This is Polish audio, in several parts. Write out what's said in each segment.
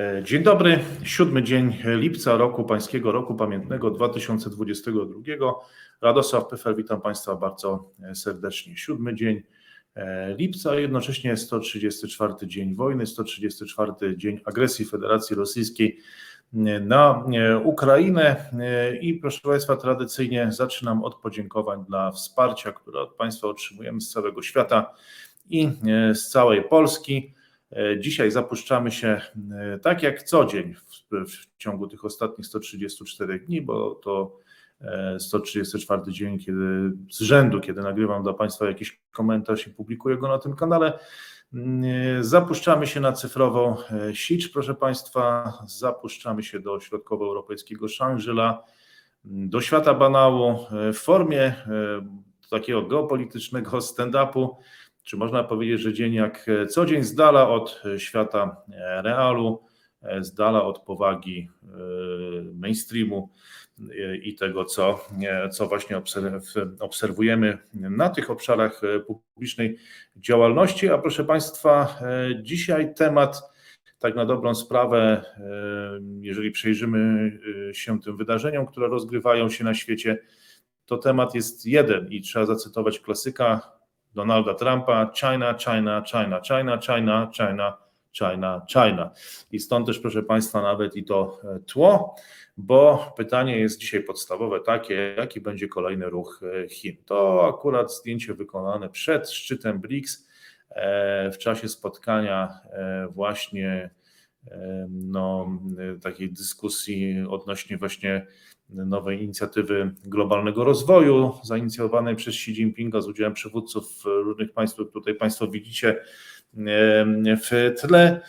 E, dzień dobry, siódmy dzień lipca roku pańskiego roku pamiętnego 2022. Radosław Pyfer, witam Państwa bardzo serdecznie. Siódmy dzień e, lipca, jednocześnie 134 dzień wojny, 134 dzień agresji Federacji Rosyjskiej na Ukrainę. I proszę Państwa, tradycyjnie zaczynam od podziękowań dla wsparcia, które od Państwa otrzymujemy z całego świata i z całej Polski. E, dzisiaj zapuszczamy się e, tak jak co dzień w, w, ciągu tych ostatnich 134 dni, bo to 134 e, dzień kiedy, z rzędu, kiedy nagrywam dla Państwa jakiś komentarz i publikuję go na tym kanale. Mm, zapuszczamy się na cyfrową sieć, proszę Państwa, zapuszczamy się do środkowoeuropejskiego Shangri-La, do świata banału w formie takiego geopolitycznego stand-upu czy można powiedzieć, że dzień jak co dzień z dala od świata realu, z dala od powagi e, mainstreamu e, i tego, co, co właśnie obserwujemy na tych obszarach publicznej działalności. A proszę Państwa, e, dzisiaj temat, tak na dobrą sprawę, jeżeli przejrzymy się tym wydarzeniom, które rozgrywają się na świecie, to temat jest jeden i trzeba zacytować klasyka Donalda Trumpa China, China, China, China, China, China, China, China. I stąd też, proszę Państwa, nawet i to e, tło, bo pytanie jest dzisiaj podstawowe takie, jaki będzie kolejny ruch e, Chin. To akurat zdjęcie wykonane przed szczytem BRICS e, w czasie spotkania właśnie no, takiej dyskusji odnośnie właśnie nowej inicjatywy globalnego rozwoju, zainicjowanej przez Xi Jinpinga z udziałem przywódców różnych państw, tutaj Państwo widzicie w tle.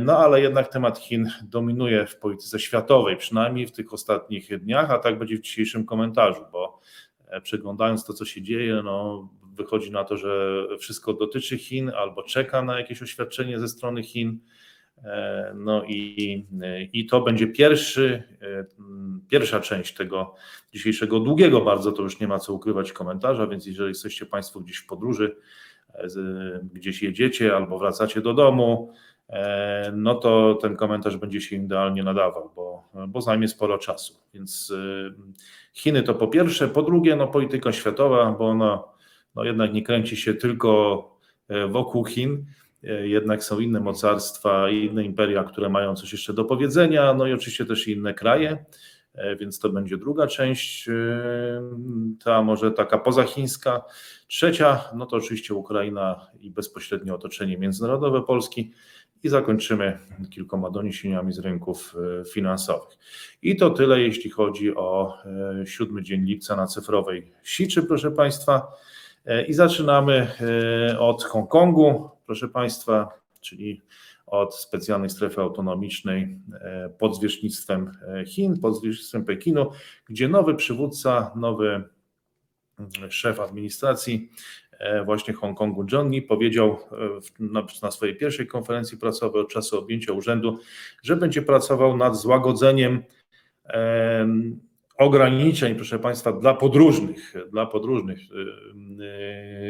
No ale jednak temat Chin dominuje w polityce światowej, przynajmniej w tych ostatnich dniach, a tak będzie w dzisiejszym komentarzu, bo e, przeglądając to, co się dzieje, no, wychodzi na to, że wszystko dotyczy Chin albo czeka na jakieś oświadczenie ze strony Chin. E, no i, i to będzie pierwszy, e, pierwsza część tego dzisiejszego długiego bardzo, to już nie ma co ukrywać komentarza, więc jeżeli jesteście Państwo gdzieś w podróży, e, gdzieś jedziecie albo wracacie do domu, no to ten komentarz będzie się idealnie nadawał, bo, bo zajmie sporo czasu. Więc Chiny to po pierwsze, po drugie, no polityka światowa, bo ona no jednak nie kręci się tylko wokół Chin, E, jednak są inne mocarstwa inne imperia, które mają coś jeszcze do powiedzenia, no i oczywiście też inne kraje, e, więc to będzie druga część, e, ta może taka pozachińska. Trzecia, no to oczywiście Ukraina i bezpośrednie otoczenie międzynarodowe Polski i zakończymy kilkoma doniesieniami z rynków finansowych. I to tyle, jeśli chodzi o siódmy dzień lipca na cyfrowej siczy, proszę Państwa. I zaczynamy od Hongkongu proszę Państwa, czyli od specjalnej strefy autonomicznej e, pod zwierzchnictwem e, Chin, pod zwierzchnictwem Pekinu, gdzie nowy przywódca, nowy mm, szef administracji e, właśnie Hongkongu John Lee powiedział na, swojej pierwszej konferencji prasowej od czasu objęcia urzędu, że będzie pracował nad złagodzeniem ograniczeń, proszę Państwa, dla podróżnych, dla podróżnych,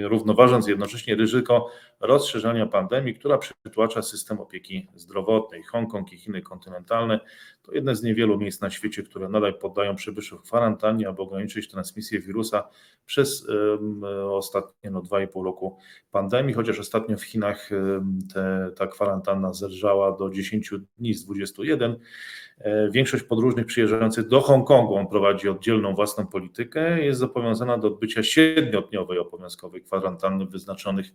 równoważąc jednocześnie ryzyko rozszerzania pandemii, która przytłacza system opieki zdrowotnej. Hongkong i Chiny kontynentalne to jedne z niewielu miejsc na świecie, które nadal poddają przybyszów kwarantannie, aby ograniczyć transmisję wirusa przez ostatnie no, 2,5 roku pandemii, chociaż ostatnio w Chinach te, ta kwarantanna zerżała do 10 dni z 21. E, większość podróżnych przyjeżdżających do Hongkongu, on prowadzi oddzielną własną politykę, jest zobowiązana do odbycia siedmiodniowej obowiązkowej kwarantanny wyznaczonych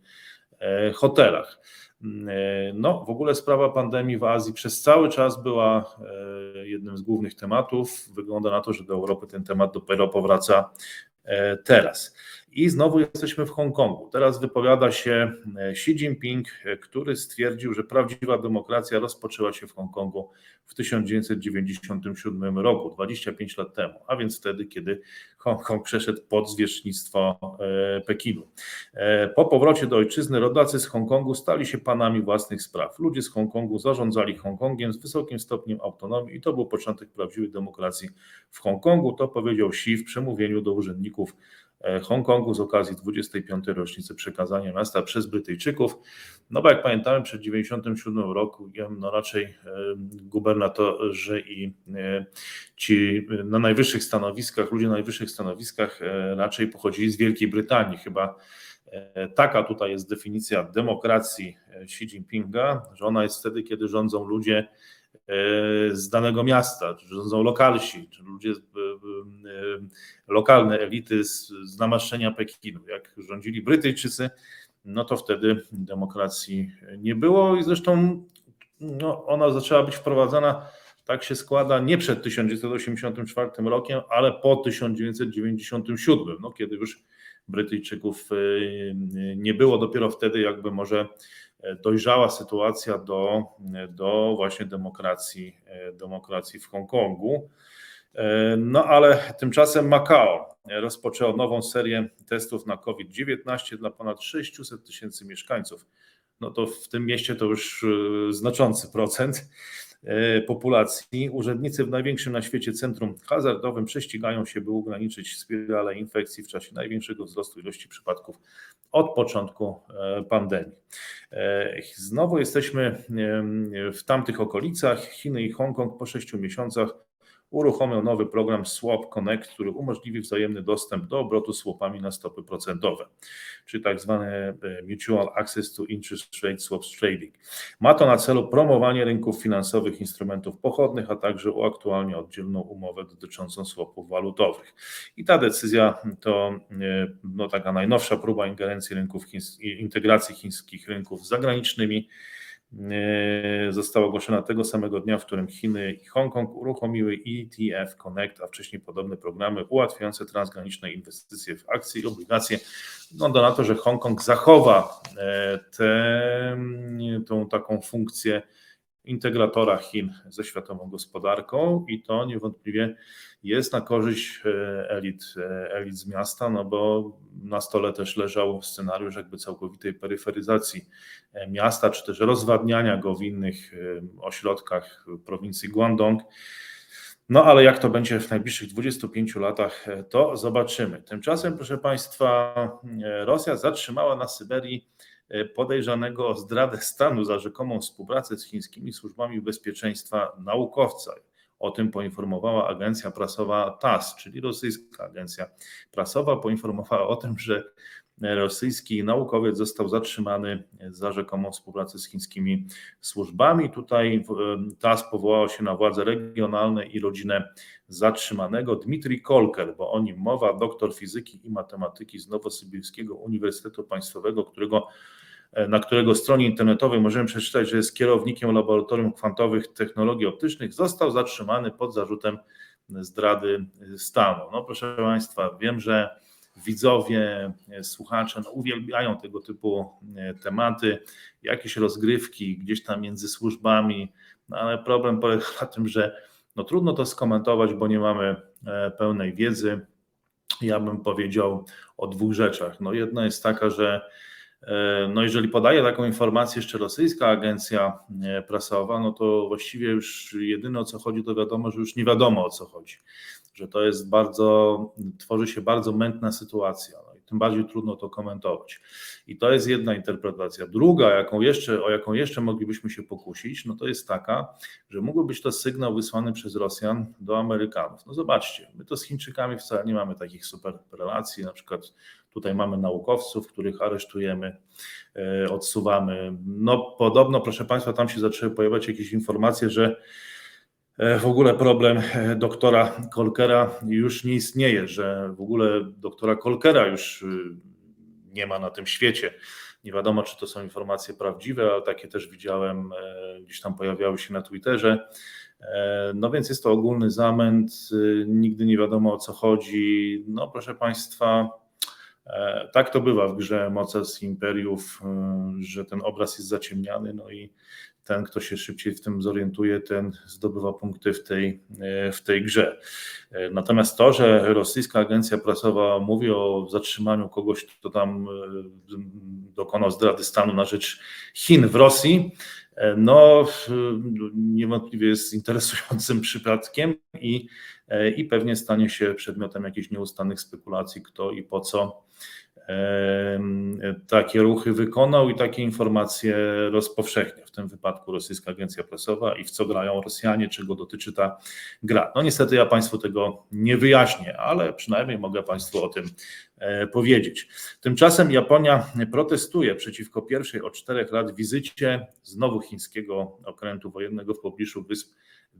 hotelach. Mm, e, no, w ogóle sprawa pandemii w Azji przez cały czas była jednym z głównych tematów. Wygląda na to, że do Europy ten temat dopiero powraca teraz. I znowu jesteśmy w Hongkongu. Teraz wypowiada się e, Xi Jinping, e, który stwierdził, że prawdziwa demokracja rozpoczęła się w Hongkongu w 1997 roku, 25 lat temu, a więc wtedy, kiedy Hongkong przeszedł pod zwierzchnictwo e, Pekinu. Po powrocie do ojczyzny rodacy z Hongkongu stali się panami własnych spraw. Ludzie z Hongkongu zarządzali Hongkongiem z wysokim stopniem autonomii i to był początek prawdziwej demokracji w Hongkongu. To powiedział Xi w przemówieniu do urzędników Hongkongu z okazji 25. rocznicy przekazania miasta przez Brytyjczyków. No bo jak pamiętamy, przed 97 roku no raczej gubernatorzy i ci na najwyższych stanowiskach, ludzie na najwyższych stanowiskach raczej pochodzili z Wielkiej Brytanii. Chyba taka tutaj jest definicja demokracji Xi Jinpinga, że ona jest wtedy, kiedy rządzą ludzie z danego miasta, czy rządzą lokalsi, czy ludzie, lokalne elity z, z namaszczenia Pekinu. Jak rządzili Brytyjczycy, no to wtedy demokracji nie było i zresztą no, ona zaczęła być wprowadzana, tak się składa, nie przed 1984 rokiem, ale po 1997, no, kiedy już Brytyjczyków nie było, dopiero wtedy jakby może dojrzała sytuacja do, do właśnie demokracji, demokracji w Hongkongu. No ale tymczasem Macao rozpoczęło nową serię testów na COVID-19 dla ponad 600 tysięcy mieszkańców. No to w tym mieście to już e, znaczący procent. E, populacji. Urzędnicy w największym na świecie centrum hazardowym prześcigają się, by ograniczyć spiralę infekcji w czasie największego wzrostu ilości przypadków od początku e, pandemii. E, znowu jesteśmy w tamtych okolicach. Chiny i Hongkong po sześciu miesiącach uruchomią nowy program Swap Connect, który umożliwi wzajemny dostęp do obrotu swapami na stopy procentowe, czyli tak zwany e, Mutual Access to Interest Rate Swaps Trading. Ma to na celu promowanie rynków finansowych instrumentów pochodnych, a także uaktualnia oddzielną umowę dotyczącą swapów walutowych. I ta decyzja to e, no, taka najnowsza próba ingerencji rynków, integracji chińskich rynków z zagranicznymi została ogłoszona tego samego dnia, w którym Chiny i Hongkong uruchomiły ETF Connect, a wcześniej podobne programy ułatwiające transgraniczne inwestycje w akcje i obligacje. Wygląda na to, że Hongkong zachowa e, tę taką funkcję integratora Chin ze światową gospodarką i to niewątpliwie jest na korzyść e, elit, e, elit z miasta, no bo na stole też leżał scenariusz jakby całkowitej peryferyzacji e, miasta, czy też rozwadniania go w innych ośrodkach prowincji Guangdong. No ale jak to będzie w najbliższych 25 latach, to zobaczymy. Tymczasem, proszę Państwa, Rosja zatrzymała na Syberii podejrzanego o zdradę stanu za rzekomą współpracę z chińskimi służbami bezpieczeństwa naukowca. O tym poinformowała agencja prasowa TASS, czyli rosyjska agencja prasowa, poinformowała o tym, że rosyjski naukowiec został zatrzymany za rzekomą współpracę z chińskimi służbami. Tutaj TASS powołała się na władze regionalne i rodzinę zatrzymanego Dmitrij Kolker, bo o nim mowa, doktor fizyki i matematyki z Nowosybirskiego Uniwersytetu Państwowego, którego E, na którego stronie internetowej możemy przeczytać, że jest kierownikiem Laboratorium Kwantowych Technologii Optycznych, został zatrzymany pod zarzutem zdrady stanu. No proszę Państwa, wiem, że widzowie, słuchacze no, uwielbiają tego typu e, tematy, jakieś rozgrywki gdzieś tam między służbami, no ale problem polega na tym, że no, trudno to skomentować, bo nie mamy e, pełnej wiedzy. Ja bym powiedział o dwóch rzeczach. No, jedna jest taka, że E, no jeżeli podaje taką informację jeszcze rosyjska agencja e, prasowa, no to właściwie już jedyne o co chodzi, to wiadomo, że już nie wiadomo o co chodzi. Że to jest bardzo, tworzy się bardzo mętna sytuacja tym bardziej trudno to komentować. I to jest jedna interpretacja. Druga, jaką jeszcze, o jaką jeszcze moglibyśmy się pokusić, no to jest taka, że mógłby być to sygnał wysłany przez Rosjan do Amerykanów. No zobaczcie, my to z Chińczykami wcale nie mamy takich super relacji, na przykład tutaj mamy naukowców, których aresztujemy, e, odsuwamy. No podobno, proszę Państwa, tam się zaczęły pojawiać jakieś informacje, że E, w ogóle problem e, doktora Kolkera już nie istnieje, że w ogóle doktora Kolkera już y, nie ma na tym świecie. Nie wiadomo, czy to są informacje prawdziwe, ale takie też widziałem, gdzieś tam pojawiały się na Twitterze. No więc jest to ogólny zamęt, y, nigdy nie wiadomo o co chodzi. No proszę Państwa, tak to bywa w grze mocarstw imperiów, że ten obraz jest zaciemniany, no i ten, kto się szybciej w tym zorientuje, ten zdobywa punkty w tej, e, w tej grze. E, natomiast to, że rosyjska agencja prasowa mówi o zatrzymaniu kogoś, kto tam e, dokonał zdrady stanu na rzecz Chin w Rosji, no niewątpliwie jest interesującym przypadkiem i, i pewnie stanie się przedmiotem jakichś nieustannych spekulacji, kto i po co takie ruchy wykonał i takie informacje rozpowszechnia. W tym wypadku rosyjska agencja prasowa i w co grają Rosjanie, czego dotyczy ta gra. No niestety ja Państwu tego nie wyjaśnię, ale przynajmniej mogę Państwu o tym e, powiedzieć. Tymczasem Japonia protestuje przeciwko pierwszej od czterech lat wizycie znowu chińskiego okrętu wojennego w pobliżu wysp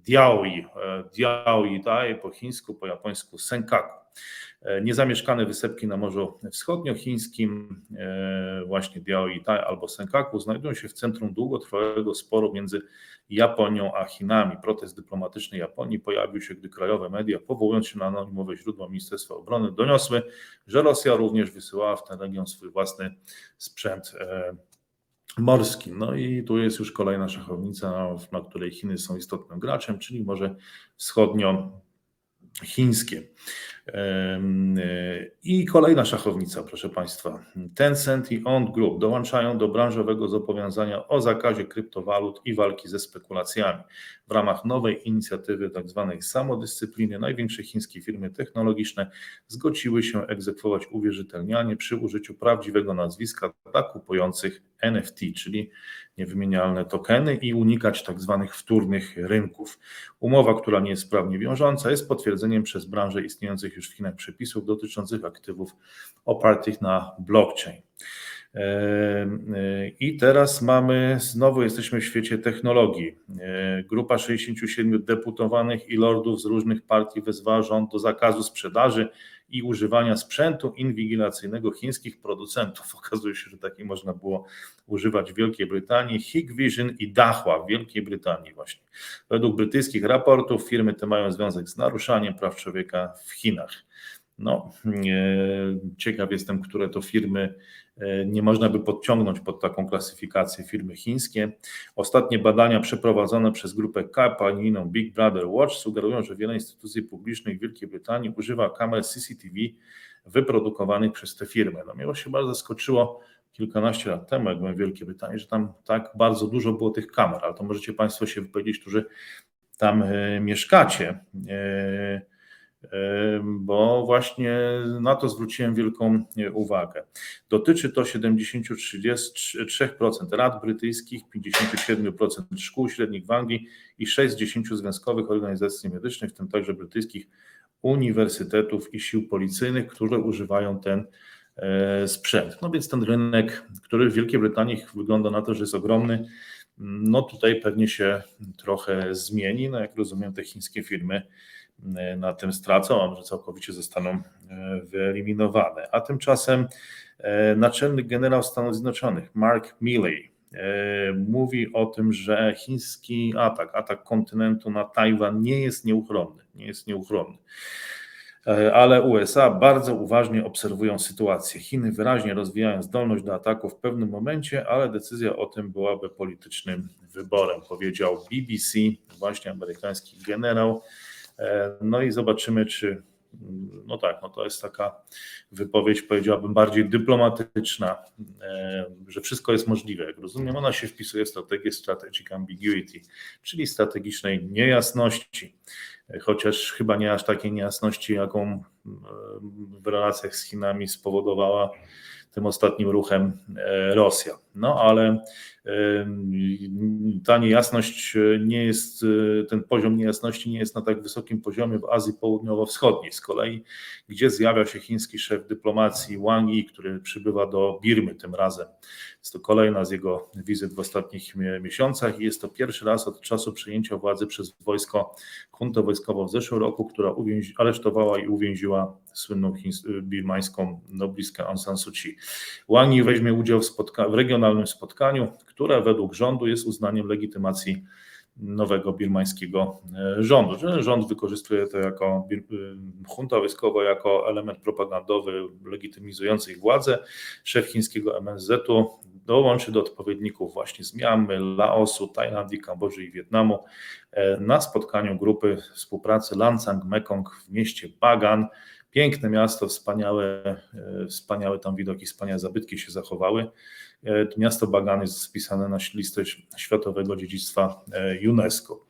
Diaoyi. E, Diaoyi, daj po chińsku, po japońsku Senkaku. E, niezamieszkane wysepki na Morzu Wschodniochińskim, e, właśnie Diaoitai albo Senkaku, znajdują się w centrum długotrwałego sporu między Japonią a Chinami. Protest dyplomatyczny Japonii pojawił się, gdy krajowe media, powołując się na anonimowe źródła Ministerstwa Obrony, doniosły, że Rosja również wysyłała w ten region swój własny sprzęt e, morski. No i tu jest już kolejna szachownica, na której Chiny są istotnym graczem, czyli Morze Wschodnio-Chińskie. I kolejna szachownica, proszę Państwa. Tencent i On Group dołączają do branżowego zobowiązania o zakazie kryptowalut i walki ze spekulacjami. W ramach nowej inicjatywy tzw. Tak samodyscypliny największe chińskie firmy technologiczne zgodziły się egzekwować uwierzytelnianie przy użyciu prawdziwego nazwiska dla kupujących NFT, czyli niewymienialne tokeny i unikać tak zwanych wtórnych rynków. Umowa, która nie jest prawnie wiążąca, jest potwierdzeniem przez branżę istniejących już w Chinach przepisów dotyczących aktywów opartych na blockchain. I teraz mamy, znowu jesteśmy w świecie technologii. Grupa 67 deputowanych i lordów z różnych partii wezwała rząd do zakazu sprzedaży i używania sprzętu inwigilacyjnego chińskich producentów. Okazuje się, że taki można było używać w Wielkiej Brytanii, Hikvision i Dahua w Wielkiej Brytanii właśnie. Według brytyjskich raportów firmy te mają związek z naruszaniem praw człowieka w Chinach. No, ciekaw jestem, które to firmy e, nie można by podciągnąć pod taką klasyfikację firmy chińskie. Ostatnie badania przeprowadzone przez grupę i inną Big Brother Watch sugerują, że wiele instytucji publicznych w Wielkiej Brytanii używa kamer CCTV wyprodukowanych przez te firmy. No mnie się bardzo zaskoczyło kilkanaście lat temu, jak byłem w Wielkiej Brytanii, że tam tak bardzo dużo było tych kamer, ale to możecie Państwo się wypowiedzieć, którzy tam e, mieszkacie. E, bo właśnie na to zwróciłem wielką e, uwagę. Dotyczy to 73% rad brytyjskich, 57% szkół średnich w Anglii i 6 z 10 związkowych organizacji medycznych, w tym także brytyjskich uniwersytetów i sił policyjnych, które używają ten e, sprzęt. No więc ten rynek, który w Wielkiej Brytanii wygląda na to, że jest ogromny, no tutaj pewnie się trochę zmieni. No jak rozumiem, te chińskie firmy na tym stracą, a może całkowicie zostaną e, wyeliminowane. A tymczasem e, naczelny generał Stanów Zjednoczonych Mark Milley mówi o tym, że chiński atak, atak kontynentu na Tajwan nie jest nieuchronny, nie jest nieuchronny. Ale USA bardzo uważnie obserwują sytuację. Chiny wyraźnie rozwijają zdolność do ataku w pewnym momencie, ale decyzja o tym byłaby politycznym wyborem, powiedział BBC, właśnie amerykański generał. E, no i zobaczymy, czy. No tak, no to jest taka wypowiedź, powiedziałabym, bardziej dyplomatyczna, e, że wszystko jest możliwe. Jak rozumiem, ona się wpisuje w strategię strategic ambiguity, czyli strategicznej niejasności, chociaż chyba nie aż takiej niejasności, jaką w relacjach z Chinami spowodowała tym ostatnim ruchem e, Rosja. No ale ta niejasność nie jest, ten poziom niejasności nie jest na tak wysokim poziomie w Azji Południowo-Wschodniej. Z kolei, gdzie zjawia się chiński szef dyplomacji Wang Yi, który przybywa do Birmy tym razem. Jest to kolejna z jego wizyt w ostatnich miesiącach i jest to pierwszy raz od czasu przejęcia władzy przez wojsko, kuntę wojskową w zeszłym roku, która aresztowała i uwięziła słynną birmańską noblistkę Aung San Suu Kyi. Wang Yi weźmie udział w, spotka- w regionalnym spotkaniu, które według rządu jest uznaniem legitymacji nowego birmańskiego e, rządu. Rząd wykorzystuje to jako e, junta wojskowa jako element propagandowy legitymizujący ich władzę. Szef chińskiego MSZ-u dołączy do odpowiedników właśnie z Mianmy, Laosu, Tajlandii, Kambodży i Wietnamu e, na spotkaniu grupy współpracy Lancang Mekong w mieście Bagan. Piękne miasto, wspaniałe, wspaniałe tam widoki, wspaniałe zabytki się zachowały Miasto Bagan jest spisane na listę Światowego Dziedzictwa UNESCO.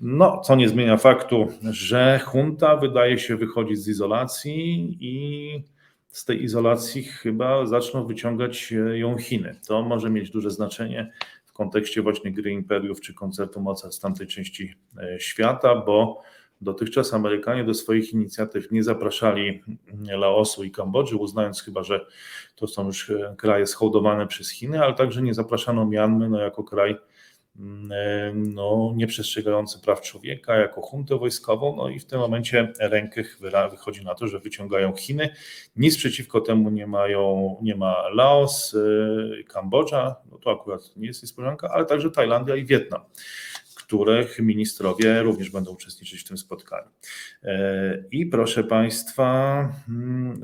No, co nie zmienia faktu, że junta wydaje się wychodzić z izolacji i z tej izolacji chyba zaczną wyciągać ją Chiny. To może mieć duże znaczenie w kontekście właśnie gry imperiów czy koncertu Mozart z tamtej części świata, bo Dotychczas Amerykanie do swoich inicjatyw nie zapraszali Laosu i Kambodży, uznając chyba, że to są już e, kraje schołdowane przez Chiny, ale także nie zapraszano Mianmy no, jako kraj mm, e, no, nieprzestrzegający praw człowieka, jako huntę wojskową, no i w tym momencie rękych wychodzi na to, że wyciągają Chiny. Nic przeciwko temu nie mają, nie ma Laos, e, Kambodża, no to akurat nie jest niespodzianka, ale także Tajlandia i Wietnam których ministrowie również będą uczestniczyć w tym spotkaniu. E, I proszę Państwa, mm,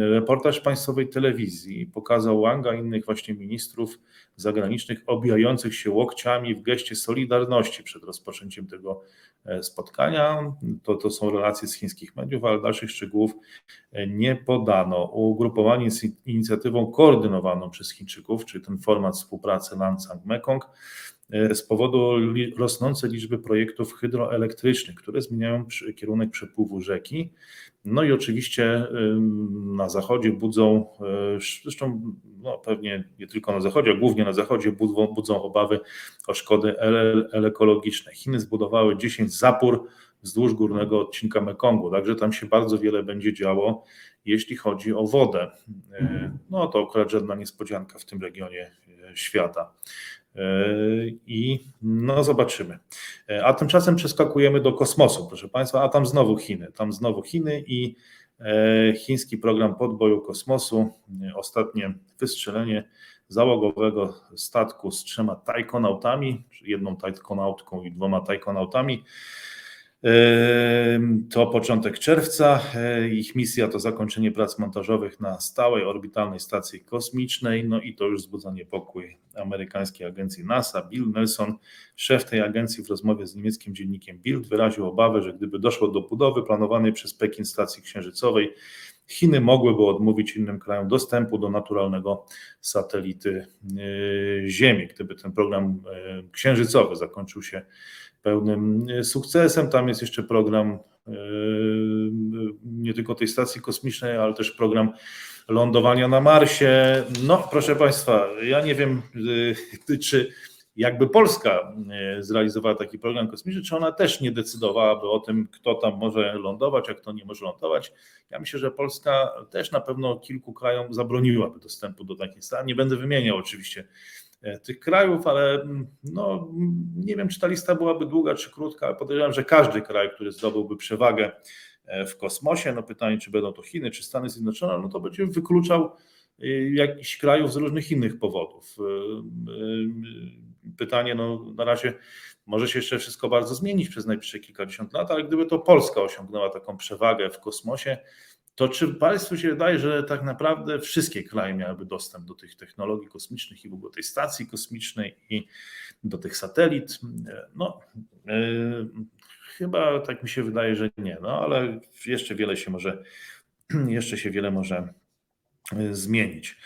e, reportaż państwowej telewizji pokazał Wanga i innych właśnie ministrów zagranicznych obijających się łokciami w geście solidarności przed rozpoczęciem tego e, spotkania. To, to są relacje z chińskich mediów, ale dalszych szczegółów nie podano. Ugrupowanie z inicjatywą koordynowaną przez Chińczyków, czyli ten format współpracy Lancang-Mekong, E, z powodu rosnącej liczby projektów hydroelektrycznych, które zmieniają kierunek przepływu rzeki. No i oczywiście na zachodzie budzą, e, zresztą no pewnie nie tylko na zachodzie, a głównie na zachodzie budzą, budzą obawy o szkody ekologiczne. Chiny zbudowały 10 zapór wzdłuż górnego odcinka Mekongu, także tam się bardzo wiele będzie działo, jeśli chodzi o wodę. E, no to akurat żadna niespodzianka w tym regionie świata. I no zobaczymy. A tymczasem przeskakujemy do kosmosu, proszę Państwa, a tam znowu Chiny. Tam znowu Chiny i e, chiński program podboju kosmosu. Ostatnie wystrzelenie załogowego statku z trzema tajkonautami, jedną tajkonautką i dwoma tajkonautami to początek czerwca. E, ich misja to zakończenie prac montażowych na stałej orbitalnej stacji kosmicznej. No i to już wzbudza niepokój amerykańskiej agencji NASA. Bill Nelson, szef tej agencji, w rozmowie z niemieckim dziennikiem Bild wyraził obawę, że gdyby doszło do budowy planowanej przez Pekin stacji księżycowej, Chiny mogłyby odmówić innym krajom dostępu do naturalnego satelity e, Ziemi. Gdyby ten program e, księżycowy zakończył się pełnym e, sukcesem. Tam jest jeszcze program nie tylko tej stacji kosmicznej, ale też program lądowania na Marsie. No, proszę Państwa, ja nie wiem, czy jakby Polska zrealizowała taki program kosmiczny, czy ona też nie decydowałaby o tym, kto tam może lądować, a kto nie może lądować. Ja myślę, że Polska też na pewno kilku krajom zabroniłaby dostępu do takich stacji. Nie będę wymieniał oczywiście E, tych krajów, ale mm, no, nie wiem, czy ta lista byłaby długa czy krótka, ale podejrzewam, że każdy kraj, który zdobyłby przewagę e, w kosmosie, no pytanie, czy będą to Chiny, czy Stany Zjednoczone, no to będzie wykluczał e, jakichś krajów z różnych innych powodów. Pytanie, no na razie może się jeszcze wszystko bardzo zmienić przez najbliższe kilkadziesiąt lat, ale gdyby to Polska osiągnęła taką przewagę w kosmosie, to czy Państwu się wydaje, że tak naprawdę wszystkie kraje miałyby dostęp do tych technologii kosmicznych i w ogóle tej stacji kosmicznej i do tych satelit? No, yy, chyba tak mi się wydaje, że nie, no ale jeszcze wiele się może, jeszcze się wiele może e, zmienić.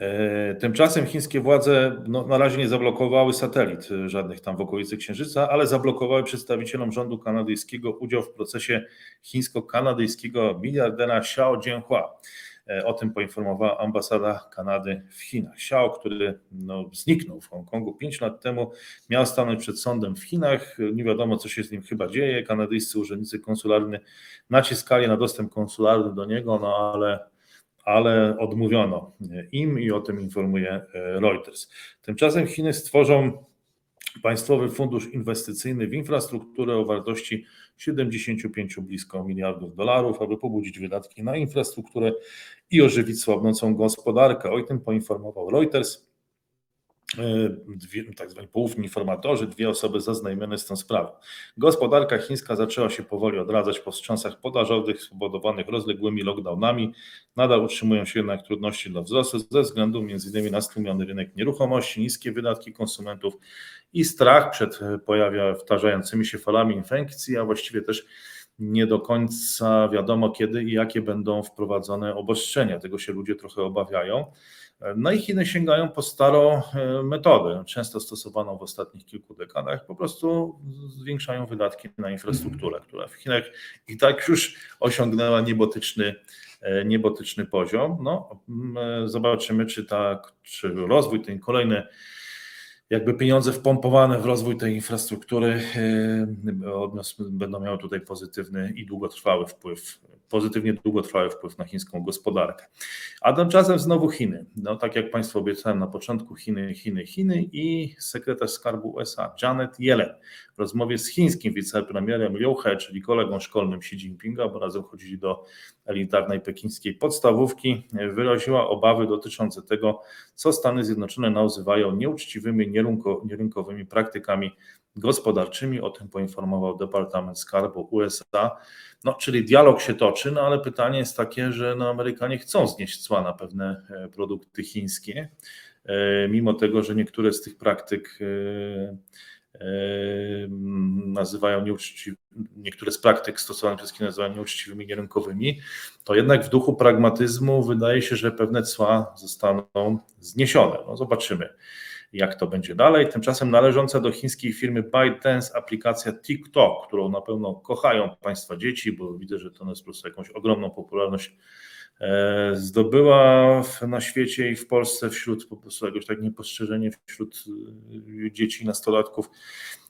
E, tymczasem chińskie władze no, na razie nie zablokowały satelit e, żadnych tam w okolicy Księżyca, ale zablokowały przedstawicielom rządu kanadyjskiego udział w procesie chińsko-kanadyjskiego miliardera Xiao Jianhua. E, o tym poinformowała ambasada Kanady w Chinach. Xiao, który no, zniknął w Hongkongu 5 lat temu, miał stanąć przed sądem w Chinach. Nie wiadomo, co się z nim chyba dzieje. Kanadyjscy urzędnicy konsularni naciskali na dostęp konsularny do niego, no ale ale odmówiono im i o tym informuje e, Reuters. Tymczasem Chiny stworzą Państwowy Fundusz Inwestycyjny w infrastrukturę o wartości 75 blisko miliardów dolarów, aby pobudzić wydatki na infrastrukturę i ożywić słabnącą gospodarkę. O tym poinformował Reuters. E, tak zwani poufni informatorzy, dwie osoby zaznajomione z tą sprawą. Gospodarka chińska zaczęła się powoli odradzać po wstrząsach podażowych spowodowanych rozległymi lockdownami. Nadal utrzymują się jednak trudności dla wzrostu ze względu m.in. na stłumiony rynek nieruchomości, niskie wydatki konsumentów i strach przed powtarzającymi się falami infekcji, a właściwie też nie do końca wiadomo kiedy i jakie będą wprowadzone obostrzenia. Tego się ludzie trochę obawiają. No i Chiny sięgają po starą metodę, często stosowaną w ostatnich kilku dekadach, po prostu zwiększają wydatki na infrastrukturę, która w Chinach i tak już osiągnęła niebotyczny E, niebotyczny poziom. No, e, zobaczymy, czy, tak, czy rozwój tej kolejne jakby pieniądze wpompowane w rozwój tej infrastruktury e, będą miały tutaj pozytywny i długotrwały wpływ pozytywnie długotrwały wpływ na chińską gospodarkę. A tymczasem znowu Chiny. No tak jak Państwu obiecałem na początku, Chiny, Chiny, Chiny i sekretarz skarbu USA Janet Yellen w rozmowie z chińskim wicepremierem Liu He, czyli kolegą szkolnym Xi Jinpinga, bo razem chodzili do elitarnej pekińskiej podstawówki, wyraziła obawy dotyczące tego, co Stany Zjednoczone nazywają nieuczciwymi, nierynkowymi praktykami gospodarczymi. O tym poinformował Departament Skarbu USA. No, czyli dialog się toczy, no ale pytanie jest takie, że no, Amerykanie chcą znieść cła na pewne e, produkty chińskie, e, mimo tego, że niektóre z tych praktyk e, nazywają nieuczciwymi, niektóre z praktyk stosowanych przez Chiny nazywają nieuczciwymi, nierynkowymi, to jednak w duchu pragmatyzmu wydaje się, że pewne cła zostaną zniesione. No zobaczymy jak to będzie dalej. Tymczasem należąca do chińskiej firmy ByteDance aplikacja TikTok, którą na pewno kochają Państwa dzieci, bo widzę, że to jest po prostu jakąś ogromną popularność e, zdobyła na świecie i w Polsce wśród po prostu jakoś tak niepostrzeżenie wśród e, dzieci nastolatków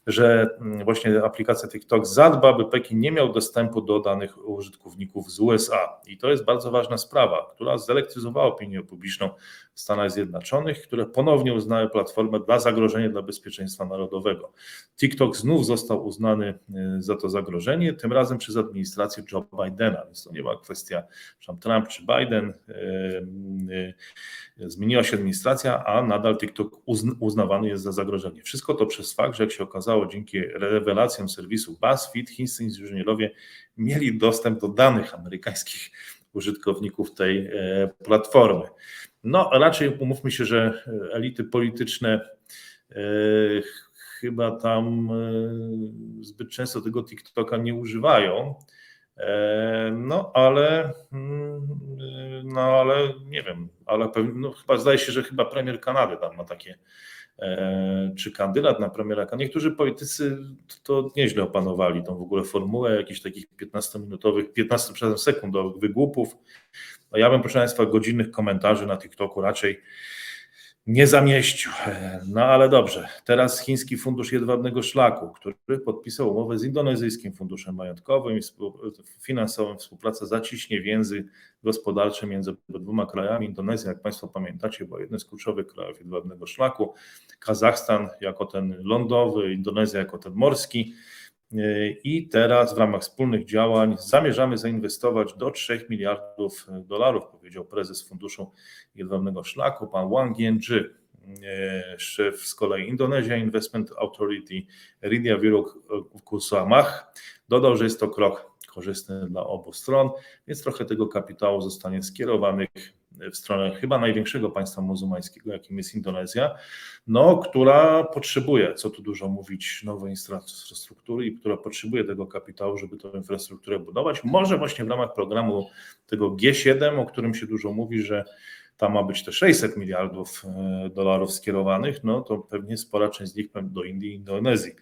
że mm, właśnie aplikacja TikTok zadba, by Pekin nie miał dostępu do danych użytkowników z USA. I to jest bardzo ważna sprawa, która zelektryzowała opinię publiczną w Stanach Zjednoczonych, które ponownie uznały platformę dla zagrożenia dla bezpieczeństwa narodowego. TikTok znów został uznany y, za to zagrożenie, tym razem przez administrację Joe Bidena, więc to nie była kwestia Trump czy Biden. Y, y, zmieniła się administracja, a nadal TikTok uznawany jest za zagrożenie. Wszystko to przez fakt, że jak się okazało, okazało dzięki rewelacjom serwisu BuzzFeed, chińscy inżynierowie mieli dostęp do danych amerykańskich użytkowników tej e, platformy. No, raczej umówmy się, że elity polityczne e, chyba tam e, zbyt często tego TikToka nie używają. No, ale mm, no, ale nie wiem, ale pewnie, no, chyba zdaje się, że chyba premier Kanady tam ma takie E, czy kandydat na premiera. Niektórzy politycy to nieźle opanowali tą w ogóle formułę jakichś takich 15-minutowych, 15 sekundowych wygłupów. No ja bym, proszę Państwa, godzinnych komentarzy na TikToku raczej nie zamieścił. No ale dobrze. Teraz Chiński Fundusz Jedwabnego Szlaku, który podpisał umowę z Indonezyjskim Funduszem Majątkowym i finansowym. Współpraca zaciśnie więzy gospodarcze między dwoma krajami. Indonezja, jak Państwo pamiętacie, była jednym z kluczowych krajów Jedwabnego Szlaku. Kazachstan jako ten lądowy, Indonezja jako ten morski. I teraz w ramach wspólnych działań zamierzamy zainwestować do 3 miliardów dolarów, powiedział prezes Funduszu Jedwabnego Szlaku, pan Wang Yenji, szef z kolei Indonesia Investment Authority, Ridia Wiruk Kusamach. Dodał, że jest to krok korzystny dla obu stron, więc trochę tego kapitału zostanie skierowanych w stronę chyba największego państwa muzułmańskiego, jakim jest Indonezja, no, która potrzebuje, co tu dużo mówić, nowej infrastruktury i która potrzebuje tego kapitału, żeby tę infrastrukturę budować. Może właśnie w ramach programu tego G7, o którym się dużo mówi, że tam ma być te 600 miliardów e, dolarów skierowanych, no to pewnie spora część z nich do Indii i Indonezji.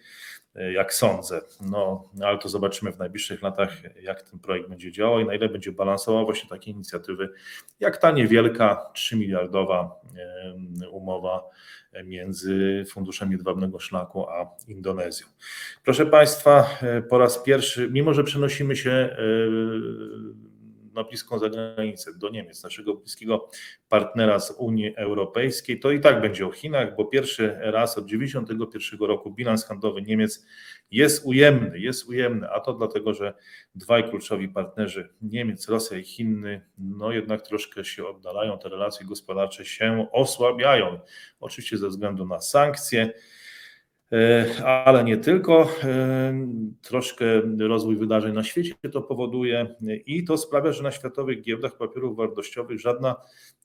Jak sądzę. No, ale to zobaczymy w najbliższych latach, jak ten projekt będzie działał i na ile będzie balansował właśnie takie inicjatywy, jak ta niewielka 3 miliardowa umowa między Funduszem Jedwabnego Szlaku a Indonezją. Proszę Państwa, e, po raz pierwszy, mimo że przenosimy się e, na bliską zagranicę, do Niemiec, naszego bliskiego partnera z Unii Europejskiej, to i tak będzie o Chinach, bo pierwszy raz od 1991 roku bilans handlowy Niemiec jest ujemny, jest ujemny, a to dlatego, że dwaj kluczowi partnerzy, Niemiec, Rosja i Chiny, no jednak troszkę się oddalają, te relacje gospodarcze się osłabiają, oczywiście ze względu na sankcje, ale nie tylko. E, troszkę rozwój wydarzeń na świecie to powoduje i to sprawia, że na światowych giełdach papierów wartościowych żadna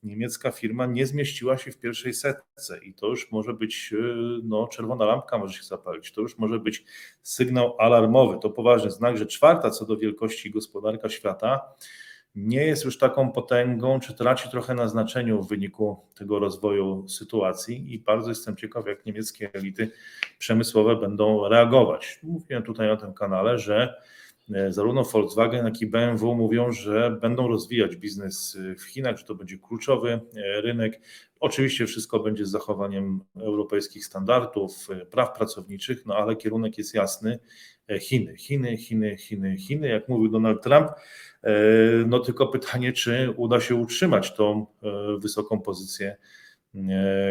niemiecka firma nie zmieściła się w pierwszej setce i to już może być, e, no, czerwona lampka może się zapalić, to już może być sygnał alarmowy. To poważny znak, że czwarta co do wielkości gospodarka świata nie jest już taką potęgą, czy traci trochę na znaczeniu w wyniku tego rozwoju sytuacji i bardzo jestem ciekaw, jak niemieckie elity przemysłowe będą reagować. Mówiłem tutaj na tym kanale, że zarówno Volkswagen, jak i BMW mówią, że będą rozwijać biznes w Chinach, że to będzie kluczowy e, rynek. Oczywiście wszystko będzie z zachowaniem europejskich standardów, e, praw pracowniczych, no ale kierunek jest jasny. Chiny, Chiny, Chiny, Chiny, Chiny, jak mówił Donald Trump. No tylko pytanie, czy uda się utrzymać tą wysoką pozycję